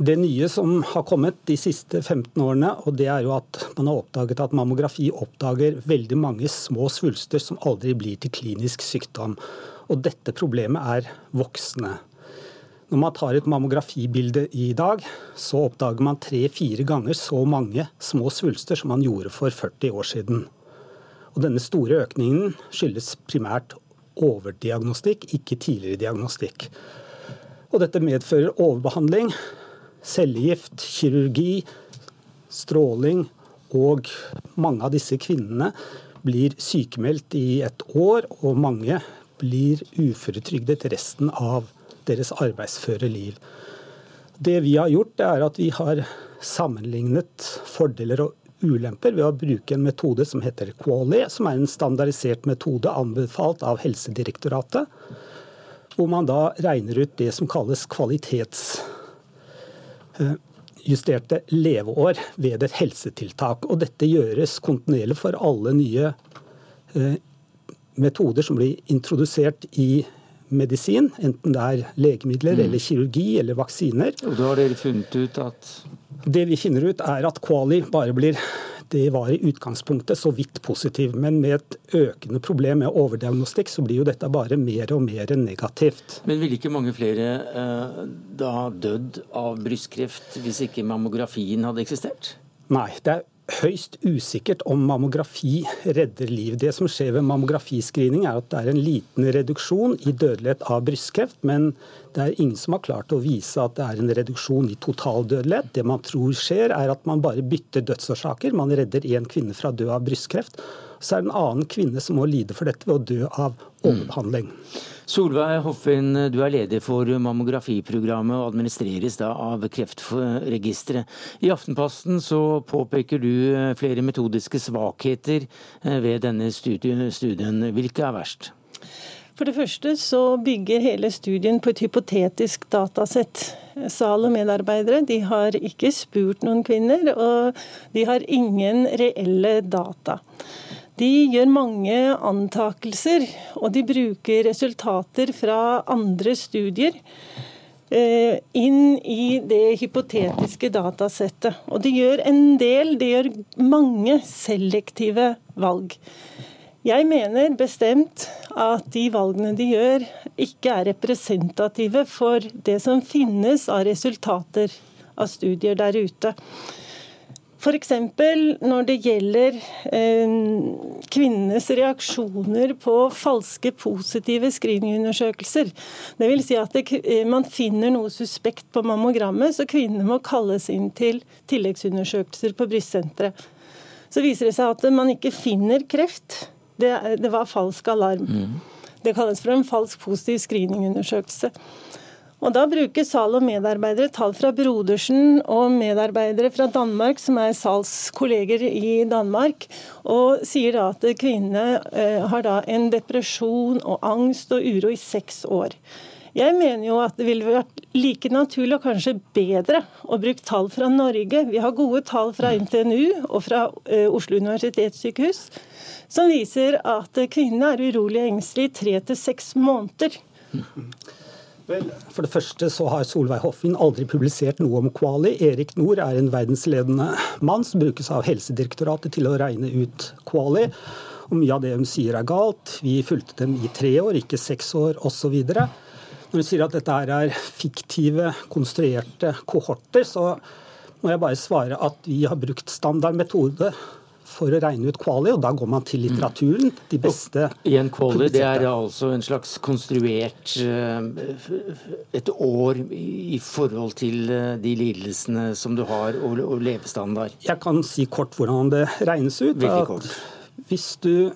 Det nye som har kommet de siste 15 årene, og det er jo at man har oppdaget at mammografi oppdager veldig mange små svulster som aldri blir til klinisk sykdom. Og dette problemet er voksne. Når man tar et mammografibilde i dag, så oppdager man tre-fire ganger så mange små svulster som man gjorde for 40 år siden. Og denne store økningen skyldes primært overdiagnostikk, ikke tidligere diagnostikk. Og dette medfører overbehandling, cellegift, kirurgi, stråling, og mange av disse kvinnene blir sykemeldt i et år, og mange blir uføretrygdet resten av deres arbeidsføre liv. Det vi har gjort, er at vi har sammenlignet fordeler og ulemper ved å bruke en metode som heter QALY, som er en standardisert metode anbefalt av Helsedirektoratet. Hvor man da regner ut det som kalles kvalitetsjusterte leveår ved et helsetiltak. Og dette gjøres kontinuerlig for alle nye eh, metoder som blir introdusert i medisin, enten det er legemidler mm. eller kirurgi eller vaksiner. Og da har dere funnet ut at det vi finner ut, er at Quali bare blir det var i utgangspunktet så vidt positiv, men med et økende problem med overdiagnostikk, så blir jo dette bare mer og mer negativt. Men ville ikke mange flere eh, da dødd av brystkreft hvis ikke mammografien hadde eksistert? Nei, det er høyst usikkert om mammografi redder liv. Det som skjer ved mammografiscreening, er at det er en liten reduksjon i dødelighet av brystkreft, men det er ingen som har klart å vise at det er en reduksjon i totaldødelighet. Det man tror skjer, er at man bare bytter dødsårsaker. Man redder én kvinne fra å dø av brystkreft. Så er det en annen kvinne som må lide for dette ved å dø av overbehandling. Mm. Solveig Hoffin, du er leder for mammografiprogrammet og administreres da av Kreftregisteret. I Aftenposten så påpeker du eh, flere metodiske svakheter eh, ved denne studien. Hvilke er verst? For det første så bygger hele studien på et hypotetisk datasett. Sal og medarbeidere de har ikke spurt noen kvinner, og de har ingen reelle data. De gjør mange antakelser, og de bruker resultater fra andre studier eh, inn i det hypotetiske datasettet. Og de gjør en del, de gjør mange selektive valg. Jeg mener bestemt at de valgene de gjør, ikke er representative for det som finnes av resultater av studier der ute. F.eks. når det gjelder eh, kvinnenes reaksjoner på falske positive screeningundersøkelser. Dvs. Si at det, eh, man finner noe suspekt på mammogrammet, så kvinnene må kalles inn til tilleggsundersøkelser på brystsenteret. Så viser det seg at man ikke finner kreft. Det, det var falsk alarm. Mm. Det kalles for en falsk positiv screeningundersøkelse. Og Da bruker Sal og medarbeidere tall fra Brodersen og medarbeidere fra Danmark, som er Sals kolleger i Danmark, og sier da at kvinnene eh, har da en depresjon og angst og uro i seks år. Jeg mener jo at det ville vært like naturlig og kanskje bedre å bruke tall fra Norge. Vi har gode tall fra NTNU og fra uh, Oslo universitetssykehus som viser at kvinnene er urolig og engstelige i tre til seks måneder. Vel, for det første så har Solveig Hoffin aldri publisert noe om Kvali. Erik Nord er en verdensledende mann som brukes av Helsedirektoratet til å regne ut Kvali. Og mye av det hun sier er galt. Vi fulgte dem i tre år, ikke seks år osv. Når hun sier at dette er fiktive, konstruerte kohorter, så må jeg bare svare at vi har brukt standard metode for å regne ut kvali, og da går man til litteraturen. De beste Igjen, kvali det er altså en slags konstruert et år i forhold til eh, de lidelsene som du har, og, og levestandard. Jeg kan si kort hvordan det regnes ut. Veldig kort. Hvis du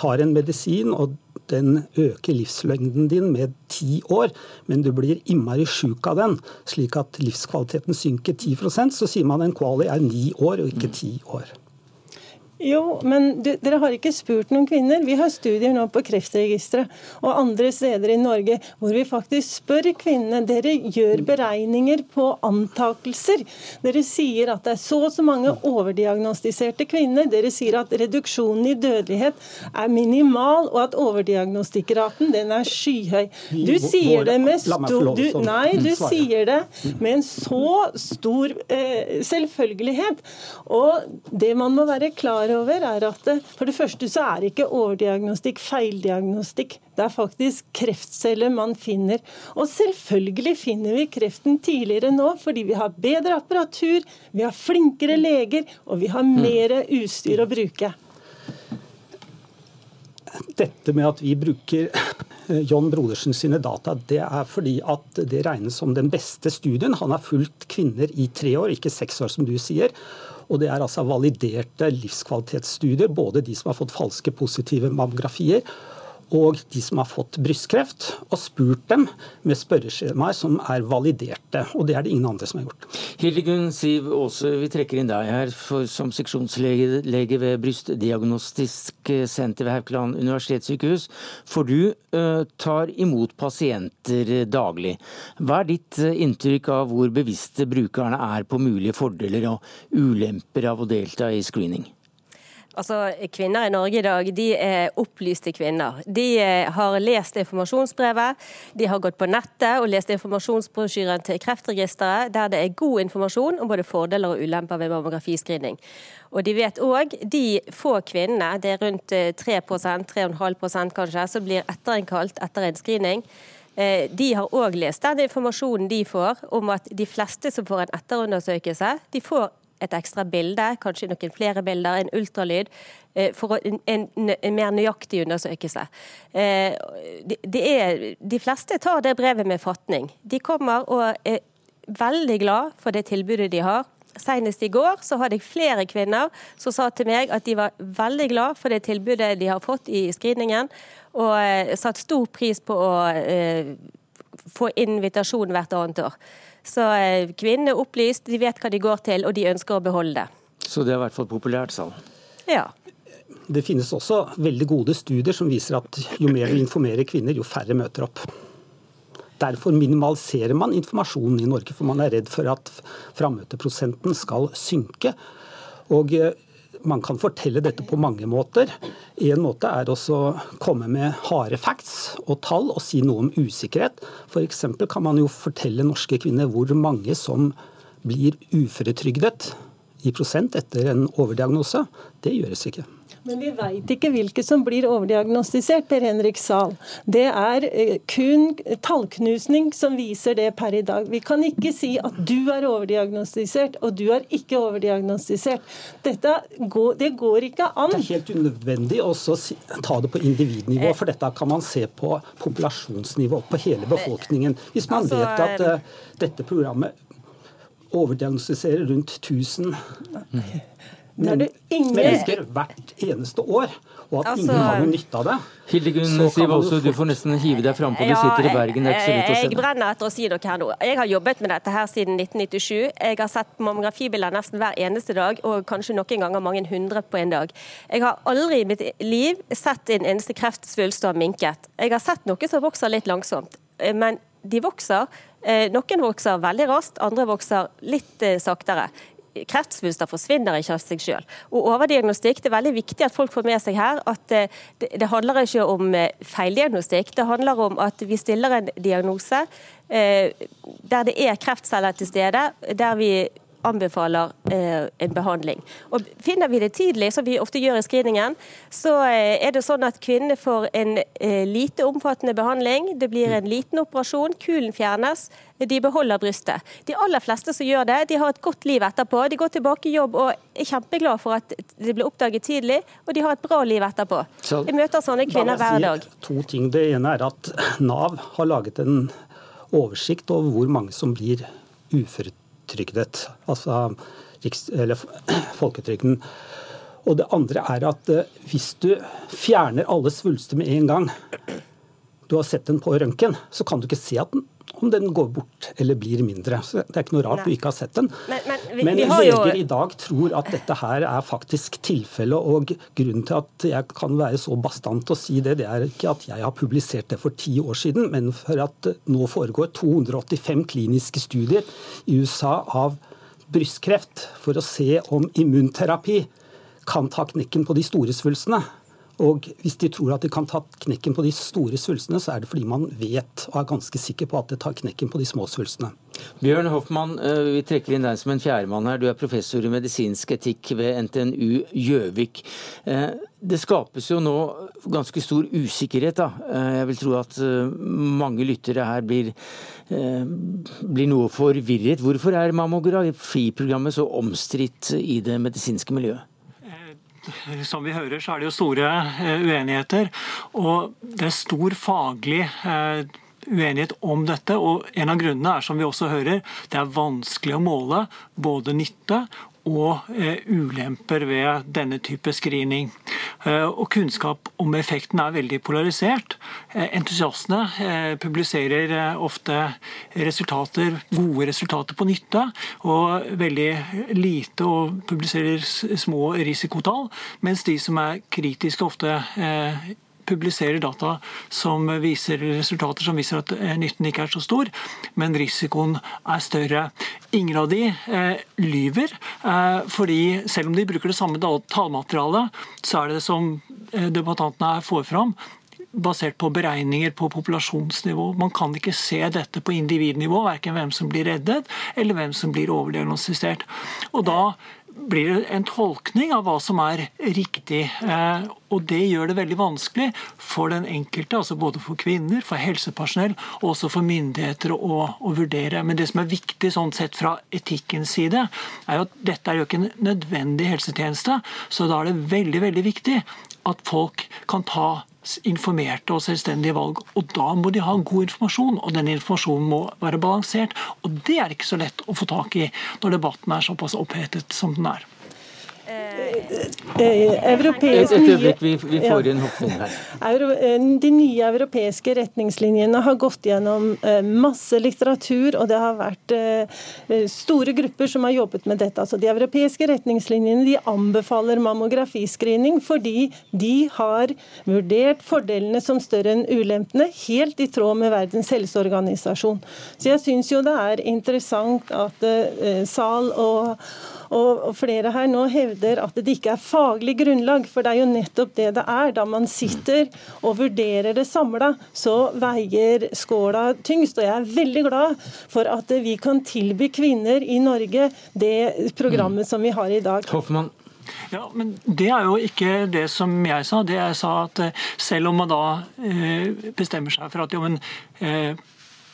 tar en medisin og den øker livslengden din med ti år, men du blir innmari sjuk av den, slik at livskvaliteten synker 10% så sier man en kvali er ni år og ikke ti år. Jo, men du, dere har ikke spurt noen kvinner. Vi har studier nå på Kreftregisteret og andre steder i Norge hvor vi faktisk spør kvinnene. Dere gjør beregninger på antakelser. Dere sier at det er så og så mange overdiagnostiserte kvinner. Dere sier at reduksjonen i dødelighet er minimal, og at overdiagnostikkraten den er skyhøy. Du sier det med stor du, Nei, du sier det med en så stor eh, selvfølgelighet. Og det man må være klar klar over, er at for det første så er ikke overdiagnostikk feildiagnostikk. Det er faktisk kreftceller man finner. Og selvfølgelig finner vi kreften tidligere nå, fordi vi har bedre apparatur, vi har flinkere leger, og vi har mer utstyr å bruke. Dette med at vi bruker eh, John Brodersen sine data, det er fordi at det regnes som den beste studien. Han har fulgt kvinner i tre år, ikke seks år som du sier. Og det er altså validerte livskvalitetsstudier, både de som har fått falske positive mammografier, og de som har fått brystkreft, og spurt dem med spørreskjemaer som er validerte. Og det er det ingen andre som har gjort. Hildegunn Siv Aase, vi trekker inn deg her for, som seksjonslege ved Brystdiagnostisk senter ved Haukeland universitetssykehus. For du uh, tar imot pasienter daglig. Hva er ditt uh, inntrykk av hvor bevisste brukerne er på mulige fordeler og ulemper av å delta i screening? Altså, Kvinner i Norge i dag de er opplyste kvinner. De eh, har lest informasjonsbrevet, de har gått på nettet og lest informasjonsbrosjyren til Kreftregisteret, der det er god informasjon om både fordeler og ulemper ved mammografiscreening. Og de vet òg de få kvinnene, det er rundt 3 eh, 3,5% kanskje, som blir etterinnkalt etter en screening. Eh, de har òg lest den informasjonen de får om at de fleste som får en etterundersøkelse, de får et ekstra bilde, kanskje noen flere bilder, en ultralyd, eh, for en, en, en mer nøyaktig undersøkelse. De, de, er, de fleste tar det brevet med fatning. De kommer og er veldig glad for det tilbudet de har. Senest i går så hadde jeg flere kvinner som sa til meg at de var veldig glad for det tilbudet de har fått i screeningen, og eh, satt stor pris på å eh, få invitasjon hvert annet år. Så eh, kvinnene er opplyst, de vet hva de går til, og de ønsker å beholde det. Så det er i hvert fall populært, sa Ja. Det finnes også veldig gode studier som viser at jo mer du informerer kvinner, jo færre møter opp. Derfor minimaliserer man informasjonen i Norge, for man er redd for at frammøteprosenten skal synke. Og eh, man kan fortelle dette på mange måter. En måte er også å komme med harde facts og tall og si noe om usikkerhet. F.eks. kan man jo fortelle norske kvinner hvor mange som blir uføretrygdet i prosent etter en overdiagnose. Det gjøres ikke. Men vi veit ikke hvilke som blir overdiagnostisert, Per Henrik Sahl. Det er eh, kun tallknusning som viser det per i dag. Vi kan ikke si at du er overdiagnostisert, og du er ikke overdiagnostisert. Dette går, det går ikke an. Det er helt unødvendig å ta det på individnivå, for dette kan man se på populasjonsnivå, på hele befolkningen. Hvis man altså, vet at uh, dette programmet overdiagnostiserer rundt 1000 mennesker hvert eneste år, og at altså, ingen har noe nytte av det. Hildegunn Siv Aase, du får nesten hive deg frampå. Du sitter i Bergen. Det er ikke så lett å se. Jeg brenner etter å si noe her nå. Jeg har jobbet med dette her siden 1997. Jeg har sett mammografibilder nesten hver eneste dag, og kanskje noen ganger mange hundre på en dag. Jeg har aldri i mitt liv sett en eneste kreftsvulst som har minket. Jeg har sett noe som vokser litt langsomt. Men de vokser. Noen vokser veldig raskt, andre vokser litt saktere kreftsvulster forsvinner ikke av seg selv. Og overdiagnostikk, Det er veldig viktig at folk får med seg her at det, det handler ikke om feildiagnostikk. Det handler om at vi stiller en diagnose eh, der det er kreftceller til stede, der vi anbefaler eh, en behandling. Og Finner vi det tidlig, som vi ofte gjør i screeningen, så eh, er det sånn at kvinnene får en eh, lite omfattende behandling. Det blir en liten operasjon, kulen fjernes, de beholder brystet. De aller fleste som gjør det, de har et godt liv etterpå. De går tilbake i jobb og er kjempeglade for at det ble oppdaget tidlig, og de har et bra liv etterpå. Jeg møter sånne kvinner hver dag. To ting. Det ene er at Nav har laget en oversikt over hvor mange som blir uføretrygdet utrygdet, altså (clears throat) folketrygden. Og det andre er at eh, hvis du fjerner alle svulster med en gang, du har sett den på røntgen, så kan du ikke se at den om den går bort eller blir mindre. Så Det er ikke noe rart Nei. du ikke har sett den. Men, men, vi, men vi leger jo... i dag tror at dette her er faktisk tilfellet. Og grunnen til at jeg kan være så bastant og si det, det er ikke at jeg har publisert det for ti år siden, men for at nå foregår 285 kliniske studier i USA av brystkreft for å se om immunterapi kan ta knekken på de store svulstene. Og hvis de tror at de kan ta knekken på de store svulstene, så er det fordi man vet og er ganske sikker på at det tar knekken på de små svulstene. Bjørn Hoffmann, eh, vi trekker inn deg som en fjerdemann her. Du er professor i medisinsk etikk ved NTNU Gjøvik. Eh, det skapes jo nå ganske stor usikkerhet. da. Eh, jeg vil tro at mange lyttere her blir, blir noe forvirret. Hvorfor er mammografiprogrammet så omstridt i det medisinske miljøet? Som vi hører, så er det jo store eh, uenigheter. Og det er stor faglig eh, uenighet om dette. og En av grunnene er, som vi også hører, det er vanskelig å måle både nytte og eh, ulemper ved denne type screening. Eh, og Kunnskap om effekten er veldig polarisert. Eh, entusiastene publiserer ofte resultater, gode resultater på nytte, og veldig lite og publiserer små risikotall. Mens de som er kritiske, ofte publiserer data som viser resultater som viser at eh, nytten ikke er så stor, men risikoen er større. Ingen av de eh, lyver, eh, fordi selv om de bruker det samme tallmaterialet, så er det som eh, debattantene her får fram, basert på beregninger på populasjonsnivå. Man kan ikke se dette på individnivå, verken hvem som blir reddet eller hvem som blir overdiagnostisert. Og da blir det en tolkning av hva som er riktig. Eh, og Det gjør det veldig vanskelig for den enkelte, altså både for kvinner, for helsepersonell og også for myndigheter å, å vurdere. Men det som er viktig sånn sett fra etikkens side, er jo at dette er jo ikke en nødvendig helsetjeneste. Så da er det veldig, veldig viktig at folk kan ta informerte og selvstendige valg. Og Da må de ha god informasjon, og den informasjonen må være balansert. Og Det er ikke så lett å få tak i når debatten er såpass opphetet som den er. Eh, europeisk, Et øyeblikk, vi, vi får en Hoffning her. Eh, de nye europeiske retningslinjene har gått gjennom eh, masse litteratur, og det har vært store grupper som har jobbet med dette. Altså, de europeiske retningslinjene de anbefaler mammografiscreening fordi de har vurdert fordelene som større enn ulempene, helt i tråd med Verdens helseorganisasjon. Så jeg syns jo det er interessant at Sal og og flere her nå hevder at det ikke er faglig grunnlag, for det er jo nettopp det det er. Da man sitter og vurderer det samla, så veier skåla tyngst. Og jeg er veldig glad for at vi kan tilby kvinner i Norge det programmet som vi har i dag. Hoffmann. Ja, men Det er jo ikke det som jeg sa. Det jeg sa at eh, Selv om man da eh, bestemmer seg for at jo, men, eh,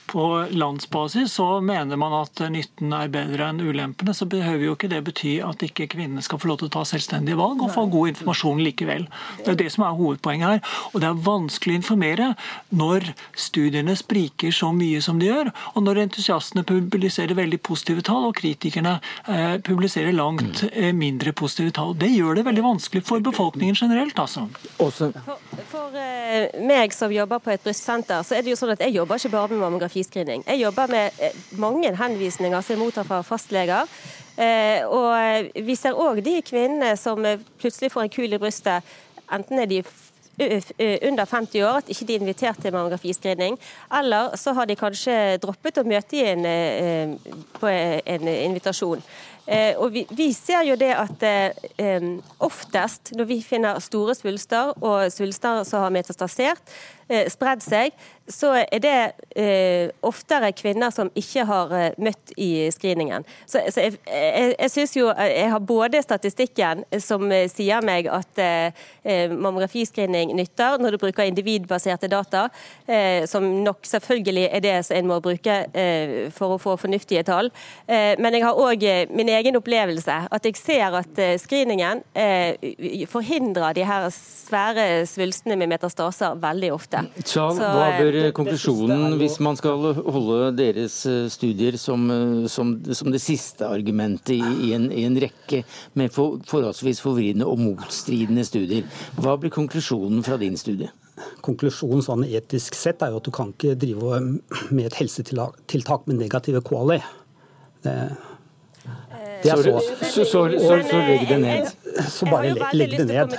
på landsbasis så mener man at nytten er bedre enn ulempene, så behøver jo ikke det bety at ikke kvinnene skal få lov til å ta selvstendige valg og få god informasjon likevel. Det er det som er hovedpoenget her. Og det er vanskelig å informere når studiene spriker så mye som de gjør, og når entusiastene publiserer veldig positive tall, og kritikerne eh, publiserer langt eh, mindre positive tall. Det gjør det veldig vanskelig for befolkningen generelt, altså. For, for eh, meg som jobber på et brystsenter, så er det jo sånn at jeg jobber ikke bare med mammografi partiscreening. Jeg jobber med eh, mange henvisninger som jeg mottar fra fastleger. Eh, og vi ser òg de kvinnene som plutselig får en kul i brystet. Enten er de under 50 år at ikke de er invitert til mammografiscreening. Eller så har de kanskje droppet å møte i en, på en invitasjon. Eh, og vi, vi, ser jo det at eh, oftest når vi finner store svulster, og svulster som har metastasert, eh, spredd seg, så er det eh, oftere kvinner som ikke har eh, møtt i screeningen. Så, så jeg, jeg, jeg synes jo jeg har både statistikken som eh, sier meg at eh, mammografiscreening nytter når du bruker individbaserte data, eh, som nok selvfølgelig er det som en må bruke eh, for å få fornuftige tall. men jeg har òg min egen opplevelse, at jeg ser at screeningen forhindrer de her svære svulstene med metastaser veldig ofte. Charles, hva bør konklusjonen hvis man skal holde deres eh, studier som, eh, som, som det siste argumentet i, i, en, i en, rekke med for, forholdsvis forvridende og motstridende studier. Hva blir konklusjonen fra din studie? Konklusjonen sånn etisk sett er jo at du kan ikke drive med et helsetiltak med negative quali. Det så. Så, så, så, så legg det ned. Så bare legg det ned.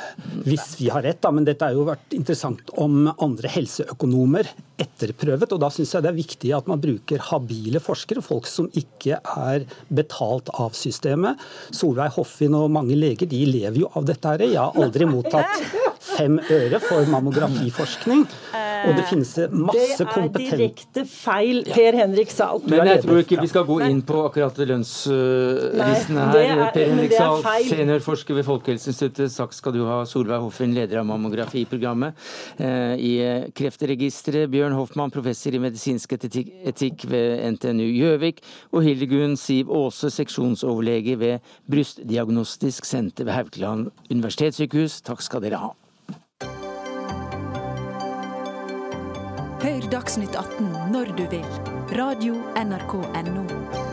Hvis vi har rett, da. Men dette har jo vært interessant om andre helseøkonomer etterprøvet. Og da syns jeg det er viktig at man bruker habile forskere, folk som ikke er betalt av systemet. Solveig Hoffin og mange leger de lever jo av dette her. Jeg har aldri mottatt fem øre for mammografiforskning. Og det finnes masse kompetente Det er direkte feil, Per Henrik Sahl. Men jeg tror ikke vi skal gå inn på akkurat lønnslistene her. Per Henrik Sahl, seniorforsker ved Folkehelseinstituttet. Takk skal du ha. Solveig Hoffen, leder av mammografiprogrammet eh, i Kreftregisteret. Bjørn Hoffmann, professor i medisinsk etikk ved NTNU Gjøvik. Og Hildegunn Siv Aase, seksjonsoverlege ved Brystdiagnostisk senter ved Haukeland universitetssykehus. Takk skal dere ha. Hør Dagsnytt 18 når du vil. Radio NRK Radio.nrk.no.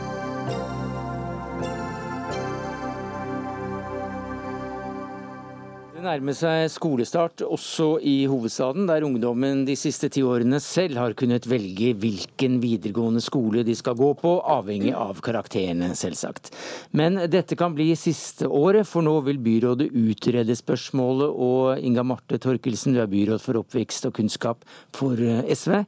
nærmer seg skolestart også i hovedstaden, der ungdommen de siste ti årene selv har kunnet velge hvilken videregående skole de skal gå på, avhengig av karakterene, selvsagt. Men dette kan bli siste året, for nå vil byrådet utrede spørsmålet. Og Inga Marte Torkelsen, du er byråd for oppvekst og kunnskap for eh, SV.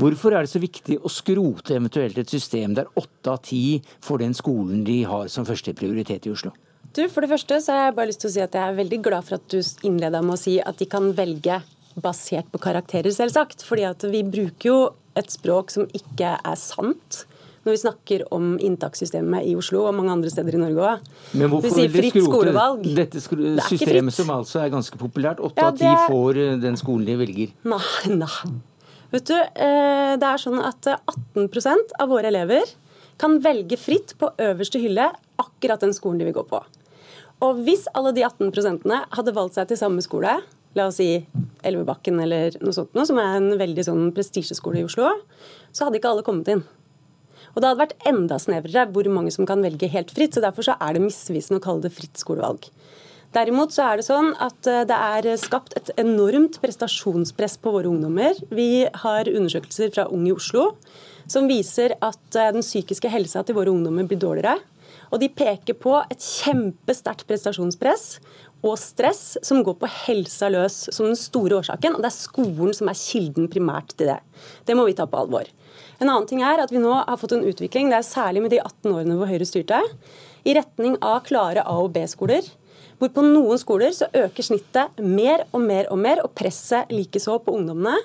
Hvorfor er det så viktig å skrote eventuelt et system der åtte av ti får den skolen de har som første prioritet i Oslo? Du, For det første så har jeg bare lyst til å si at jeg er veldig glad for at du innleda med å si at de kan velge basert på karakterer, selvsagt. Fordi at vi bruker jo et språk som ikke er sant når vi snakker om inntakssystemet i Oslo og mange andre steder i Norge òg. Men hvorfor vil fritt skrote dette systemet som altså er ganske populært? Åtte av ti får eh, den skolen de velger. Nei, nei. Vet du, eh, det er sånn at 18% av våre elever kan velge fritt på øverste hylle akkurat den skolen de vil gå på. Og hvis alle de 18% hadde valgt seg til samme skole, la oss si Elvebakken eller noe sånt, som er en veldig sånn prestisjeskole i Oslo, så hadde ikke alle kommet inn. Og det hadde vært enda snevrere hvor mange som kan velge helt fritt. så Derfor så er det misvisende å kalle det fritt skolevalg. Derimot så er det sånn at eh, det er skapt et enormt prestasjonspress på våre ungdommer. Vi har undersøkelser fra Ung i Oslo som viser at eh, den psykiske helsa til våre ungdommer blir dårligere. Og de peker på et kjempesterkt prestasjonspress og stress som går på helsa løs som den store årsaken. Og det er skolen som er kilden primært til det. Det må vi ta på alvor. En annen ting er at vi nå har fått en utvikling, det er særlig med de 18 årene hvor Høyre styrte, i retning av klare A- og B-skoler. Hvor på noen skoler så øker snittet mer og mer og mer, og presset likeså på ungdommene.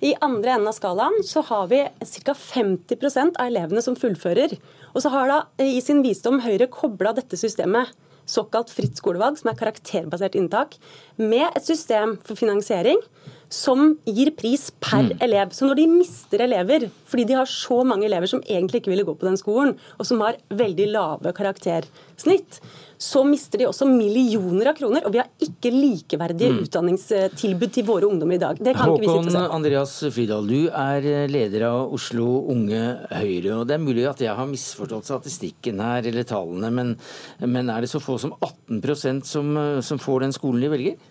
I andre enden av skalaen så har vi ca. 50% av elevene som fullfører. Og så har da i sin visdom Høyre kobla dette systemet, såkalt fritt skolevalg, som er karakterbasert inntak, med et system for finansiering som gir pris per mm. elev. Så når de mister elever, fordi de har så mange elever som egentlig ikke ville gå på den skolen, og som har veldig lave karaktersnitt, så mister de også millioner av kroner. Og vi har ikke likeverdige mm. utdanningstilbud til våre ungdommer i dag. Det kan Håkon ikke vi sitte se. Andreas Fridal, du er leder av Oslo Unge Høyre. og Det er mulig at jeg har misforstått statistikken her, eller tallene, men, men er det så få som 18% som, som får den skolen de velger?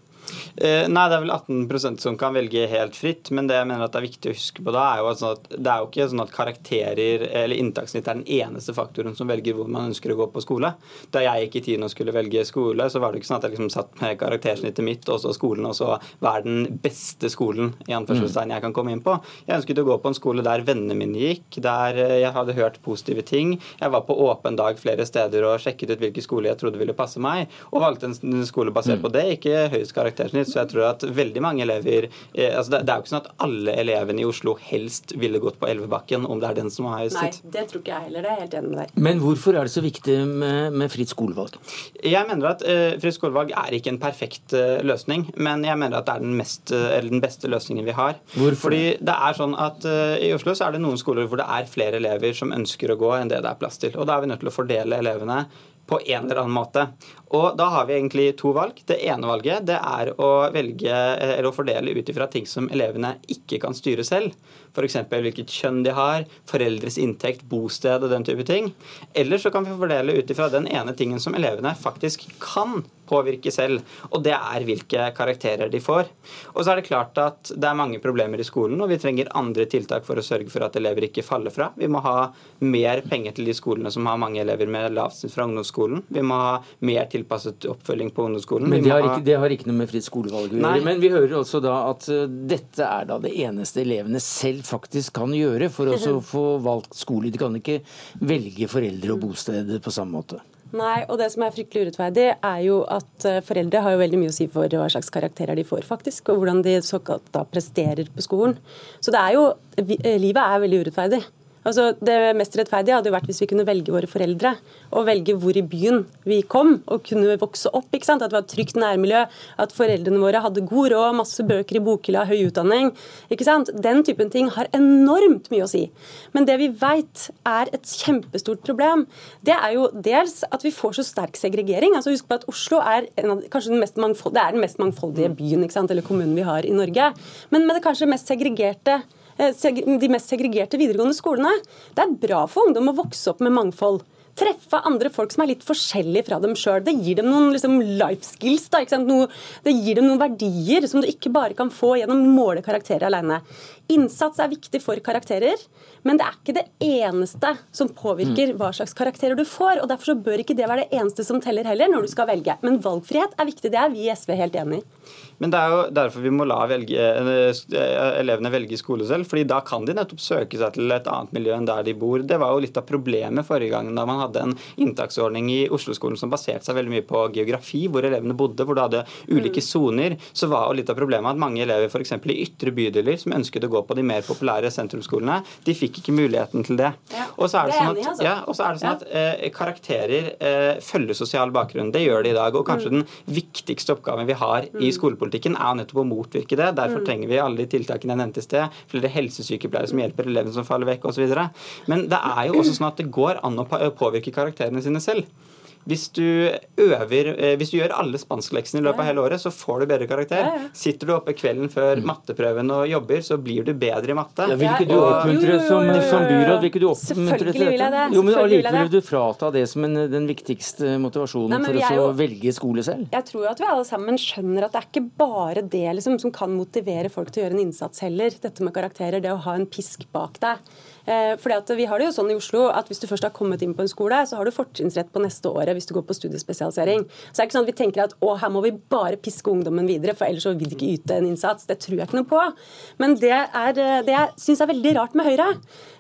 Eh, nei, det er vel 18% som kan velge helt fritt. Men det jeg mener at det er viktig å huske på da, er jo at det er jo ikke sånn at karakterer eller inntakssnitt er den eneste faktoren som velger hvor man ønsker å gå på skole. Da jeg gikk i tiden og skulle velge skole, så var det ikke sånn at jeg liksom satt med karaktersnittet mitt og så skolen, og så hva den beste skolen i anførselstegn jeg kan komme inn på. Jeg ønsket å gå på en skole der vennene mine gikk, der eh, jeg hadde hørt positive ting. Jeg var på åpen dag flere steder og sjekket ut hvilke skoler jeg trodde ville passe meg, og valgte en skole basert på det, ikke høyest karaktersnitt. Så jeg tror at veldig mange elever eh, altså det, det, er jo ikke sånn at alle elevene i Oslo helst ville gått på Elvebakken, om det er den som har høyest Nei, det tror ikke jeg heller. Det er helt enig med deg. Men hvorfor er det så viktig med, med fritt skolevalg? Jeg mener at eh, fritt skolevalg er ikke en perfekt eh, løsning, men jeg mener at det er den, mest, uh, den beste løsningen vi har. Hvorfor? Fordi det er sånn at I Oslo så er det noen skoler hvor det er flere elever som ønsker å gå enn det det er plass til. Og Da er vi nødt til å fordele elevene på en eller annen måte. Og da har vi egentlig to valg. Det ene valget det er å velge eller å fordele ut ifra ting som elevene ikke kan styre selv. F.eks. hvilket kjønn de har, foreldres inntekt, bosted og den type ting. Eller så kan vi fordele ut ifra den ene tingen som elevene faktisk kan påvirke selv, og det er hvilke karakterer de får. Og så er det klart at det er mange problemer i skolen, og vi trenger andre tiltak for å sørge for at elever ikke faller fra. Vi må ha mer penger til de skolene som har mange elever med lavt snitt fra ungdomsskolen. Vi må ha mer tilpasset oppfølging på ungdomsskolen. Men det har, ikke, det har ikke noe med fritt skolevalg å gjøre. Men vi hører også da at uh, dette er da det eneste elevene selv faktisk kan gjøre for å få valgt skole. De kan ikke velge foreldre og bosted på samme måte. Nei, og det som er fryktelig urettferdig, er jo at eh, foreldre har jo veldig mye å si for hva slags karakterer de får, faktisk, og hvordan de såkalt da presterer på skolen. Så det er jo eh, Livet er veldig urettferdig. Altså, det mest rettferdige hadde jo vært hvis vi kunne velge våre foreldre, og velge hvor i byen vi kom, og kunne vokse opp. ikke sant? At det var et trygt nærmiljø, at foreldrene våre hadde god råd, masse bøker i bokhylla, høy utdanning. ikke sant? Den typen ting har enormt mye å si. Men det vi veit er et kjempestort problem, det er jo dels at vi får så sterk segregering. altså Husk på at Oslo er av, kanskje den mest, det er den mest mangfoldige byen ikke sant? eller kommunen vi har i Norge, men med det kanskje mest segregerte de mest segregerte videregående skolene. Det er bra for ungdom å vokse opp med mangfold treffe andre folk som er litt forskjellige fra dem sjøl. Det gir dem noen liksom, life skills. Da, Noe, det gir dem noen verdier som du ikke bare kan få gjennom å måle karakterer alene. Innsats er viktig for karakterer, men det er ikke det eneste som påvirker hva slags karakterer du får. og Derfor så bør ikke det være det eneste som teller heller når du skal velge. Men valgfrihet er viktig. Det er vi i SV helt enig i. Men det er jo derfor vi må la velge, eh, elevene velge skole selv. fordi da kan de nettopp søke seg til et annet miljø enn der de bor. Det var jo litt av problemet forrige gang da man hadde en inntaksordning i Oslo-skolen som baserte seg veldig mye på geografi, hvor elevene bodde, hvor du hadde ulike soner. Så var jo litt av problemet at mange elever f.eks. i ytre bydeler som ønsket å gå på de mer populære sentrumsskolene, de fikk ikke muligheten til det. Og så er det sånn at, altså. ja, og så er det sånn at eh, karakterer eh, følger sosial bakgrunn. Det gjør de i dag. Og kanskje mm. den viktigste oppgaven vi har i mm. skolepolitikken, er nettopp å motvirke det. Derfor mm. trenger vi alle de tiltakene jeg nevnte i sted. Flere helsesykepleiere som hjelper elevene som faller vekk osv. Men det er jo også sånn at det går an å påvirke karakterene sine selv. Hvis du øver, eh, hvis du gjør alle spanskleksene i løpet av hele året, så får du bedre karakter. Sitter du oppe kvelden før mm. matteprøven og jobber, så blir du bedre i matte. Ja, vil ikke du oppmuntre som, som byråd? Vil ikke du oppmuntre til dette? Jo, men allikevel vil du frata det som en, den viktigste motivasjonen Nei, for å jo, velge skole selv? Jeg tror at vi alle sammen skjønner at det er ikke bare det liksom, som kan motivere folk til å gjøre en innsats heller, dette med karakterer. Det å ha en pisk bak deg. Eh, fordi at Vi har det jo sånn i Oslo at hvis du først har kommet inn på en skole, så har du fortrinnsrett på neste året hvis du går på studiespesialisering. Så det er ikke sånn at vi tenker at å, her må vi bare piske ungdommen videre, for ellers så vil de ikke yte en innsats. Det tror jeg ikke noe på. Men det, er, eh, det jeg syns er veldig rart med Høyre,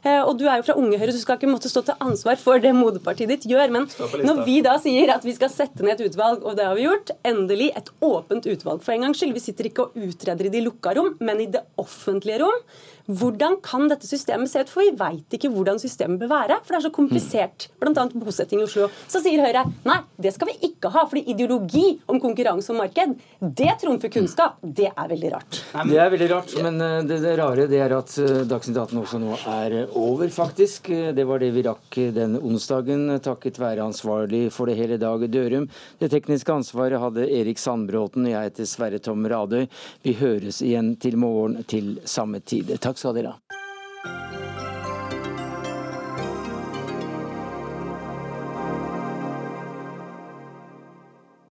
eh, og du er jo fra Unge Høyre, så du skal ikke måtte stå til ansvar for det moderpartiet ditt gjør, men når vi da sier at vi skal sette ned et utvalg, og det har vi gjort, endelig et åpent utvalg for en gangs skyld. Vi sitter ikke og utreder i de lukka rom, men i det offentlige rom. Hvordan kan dette systemet se ut? For vi veit ikke hvordan systemet bør være. For det er så komplisert. Bl.a. bosetting i Oslo. Så sier Høyre nei, det skal vi ikke ha. fordi ideologi om konkurranse og marked, det trumfer kunnskap. Det er veldig rart. Det er veldig rart, men eh, det, det rare det er at eh, Dagsnytt 18 også nå er over, faktisk. Det var det vi rakk den onsdagen, takket være ansvarlig for det hele Dag Dørum. Det tekniske ansvaret hadde Erik Sandbråten. og Jeg heter Sverre Tom Radøy. Vi høres igjen til morgen til samme tid. Takk skal dere ha.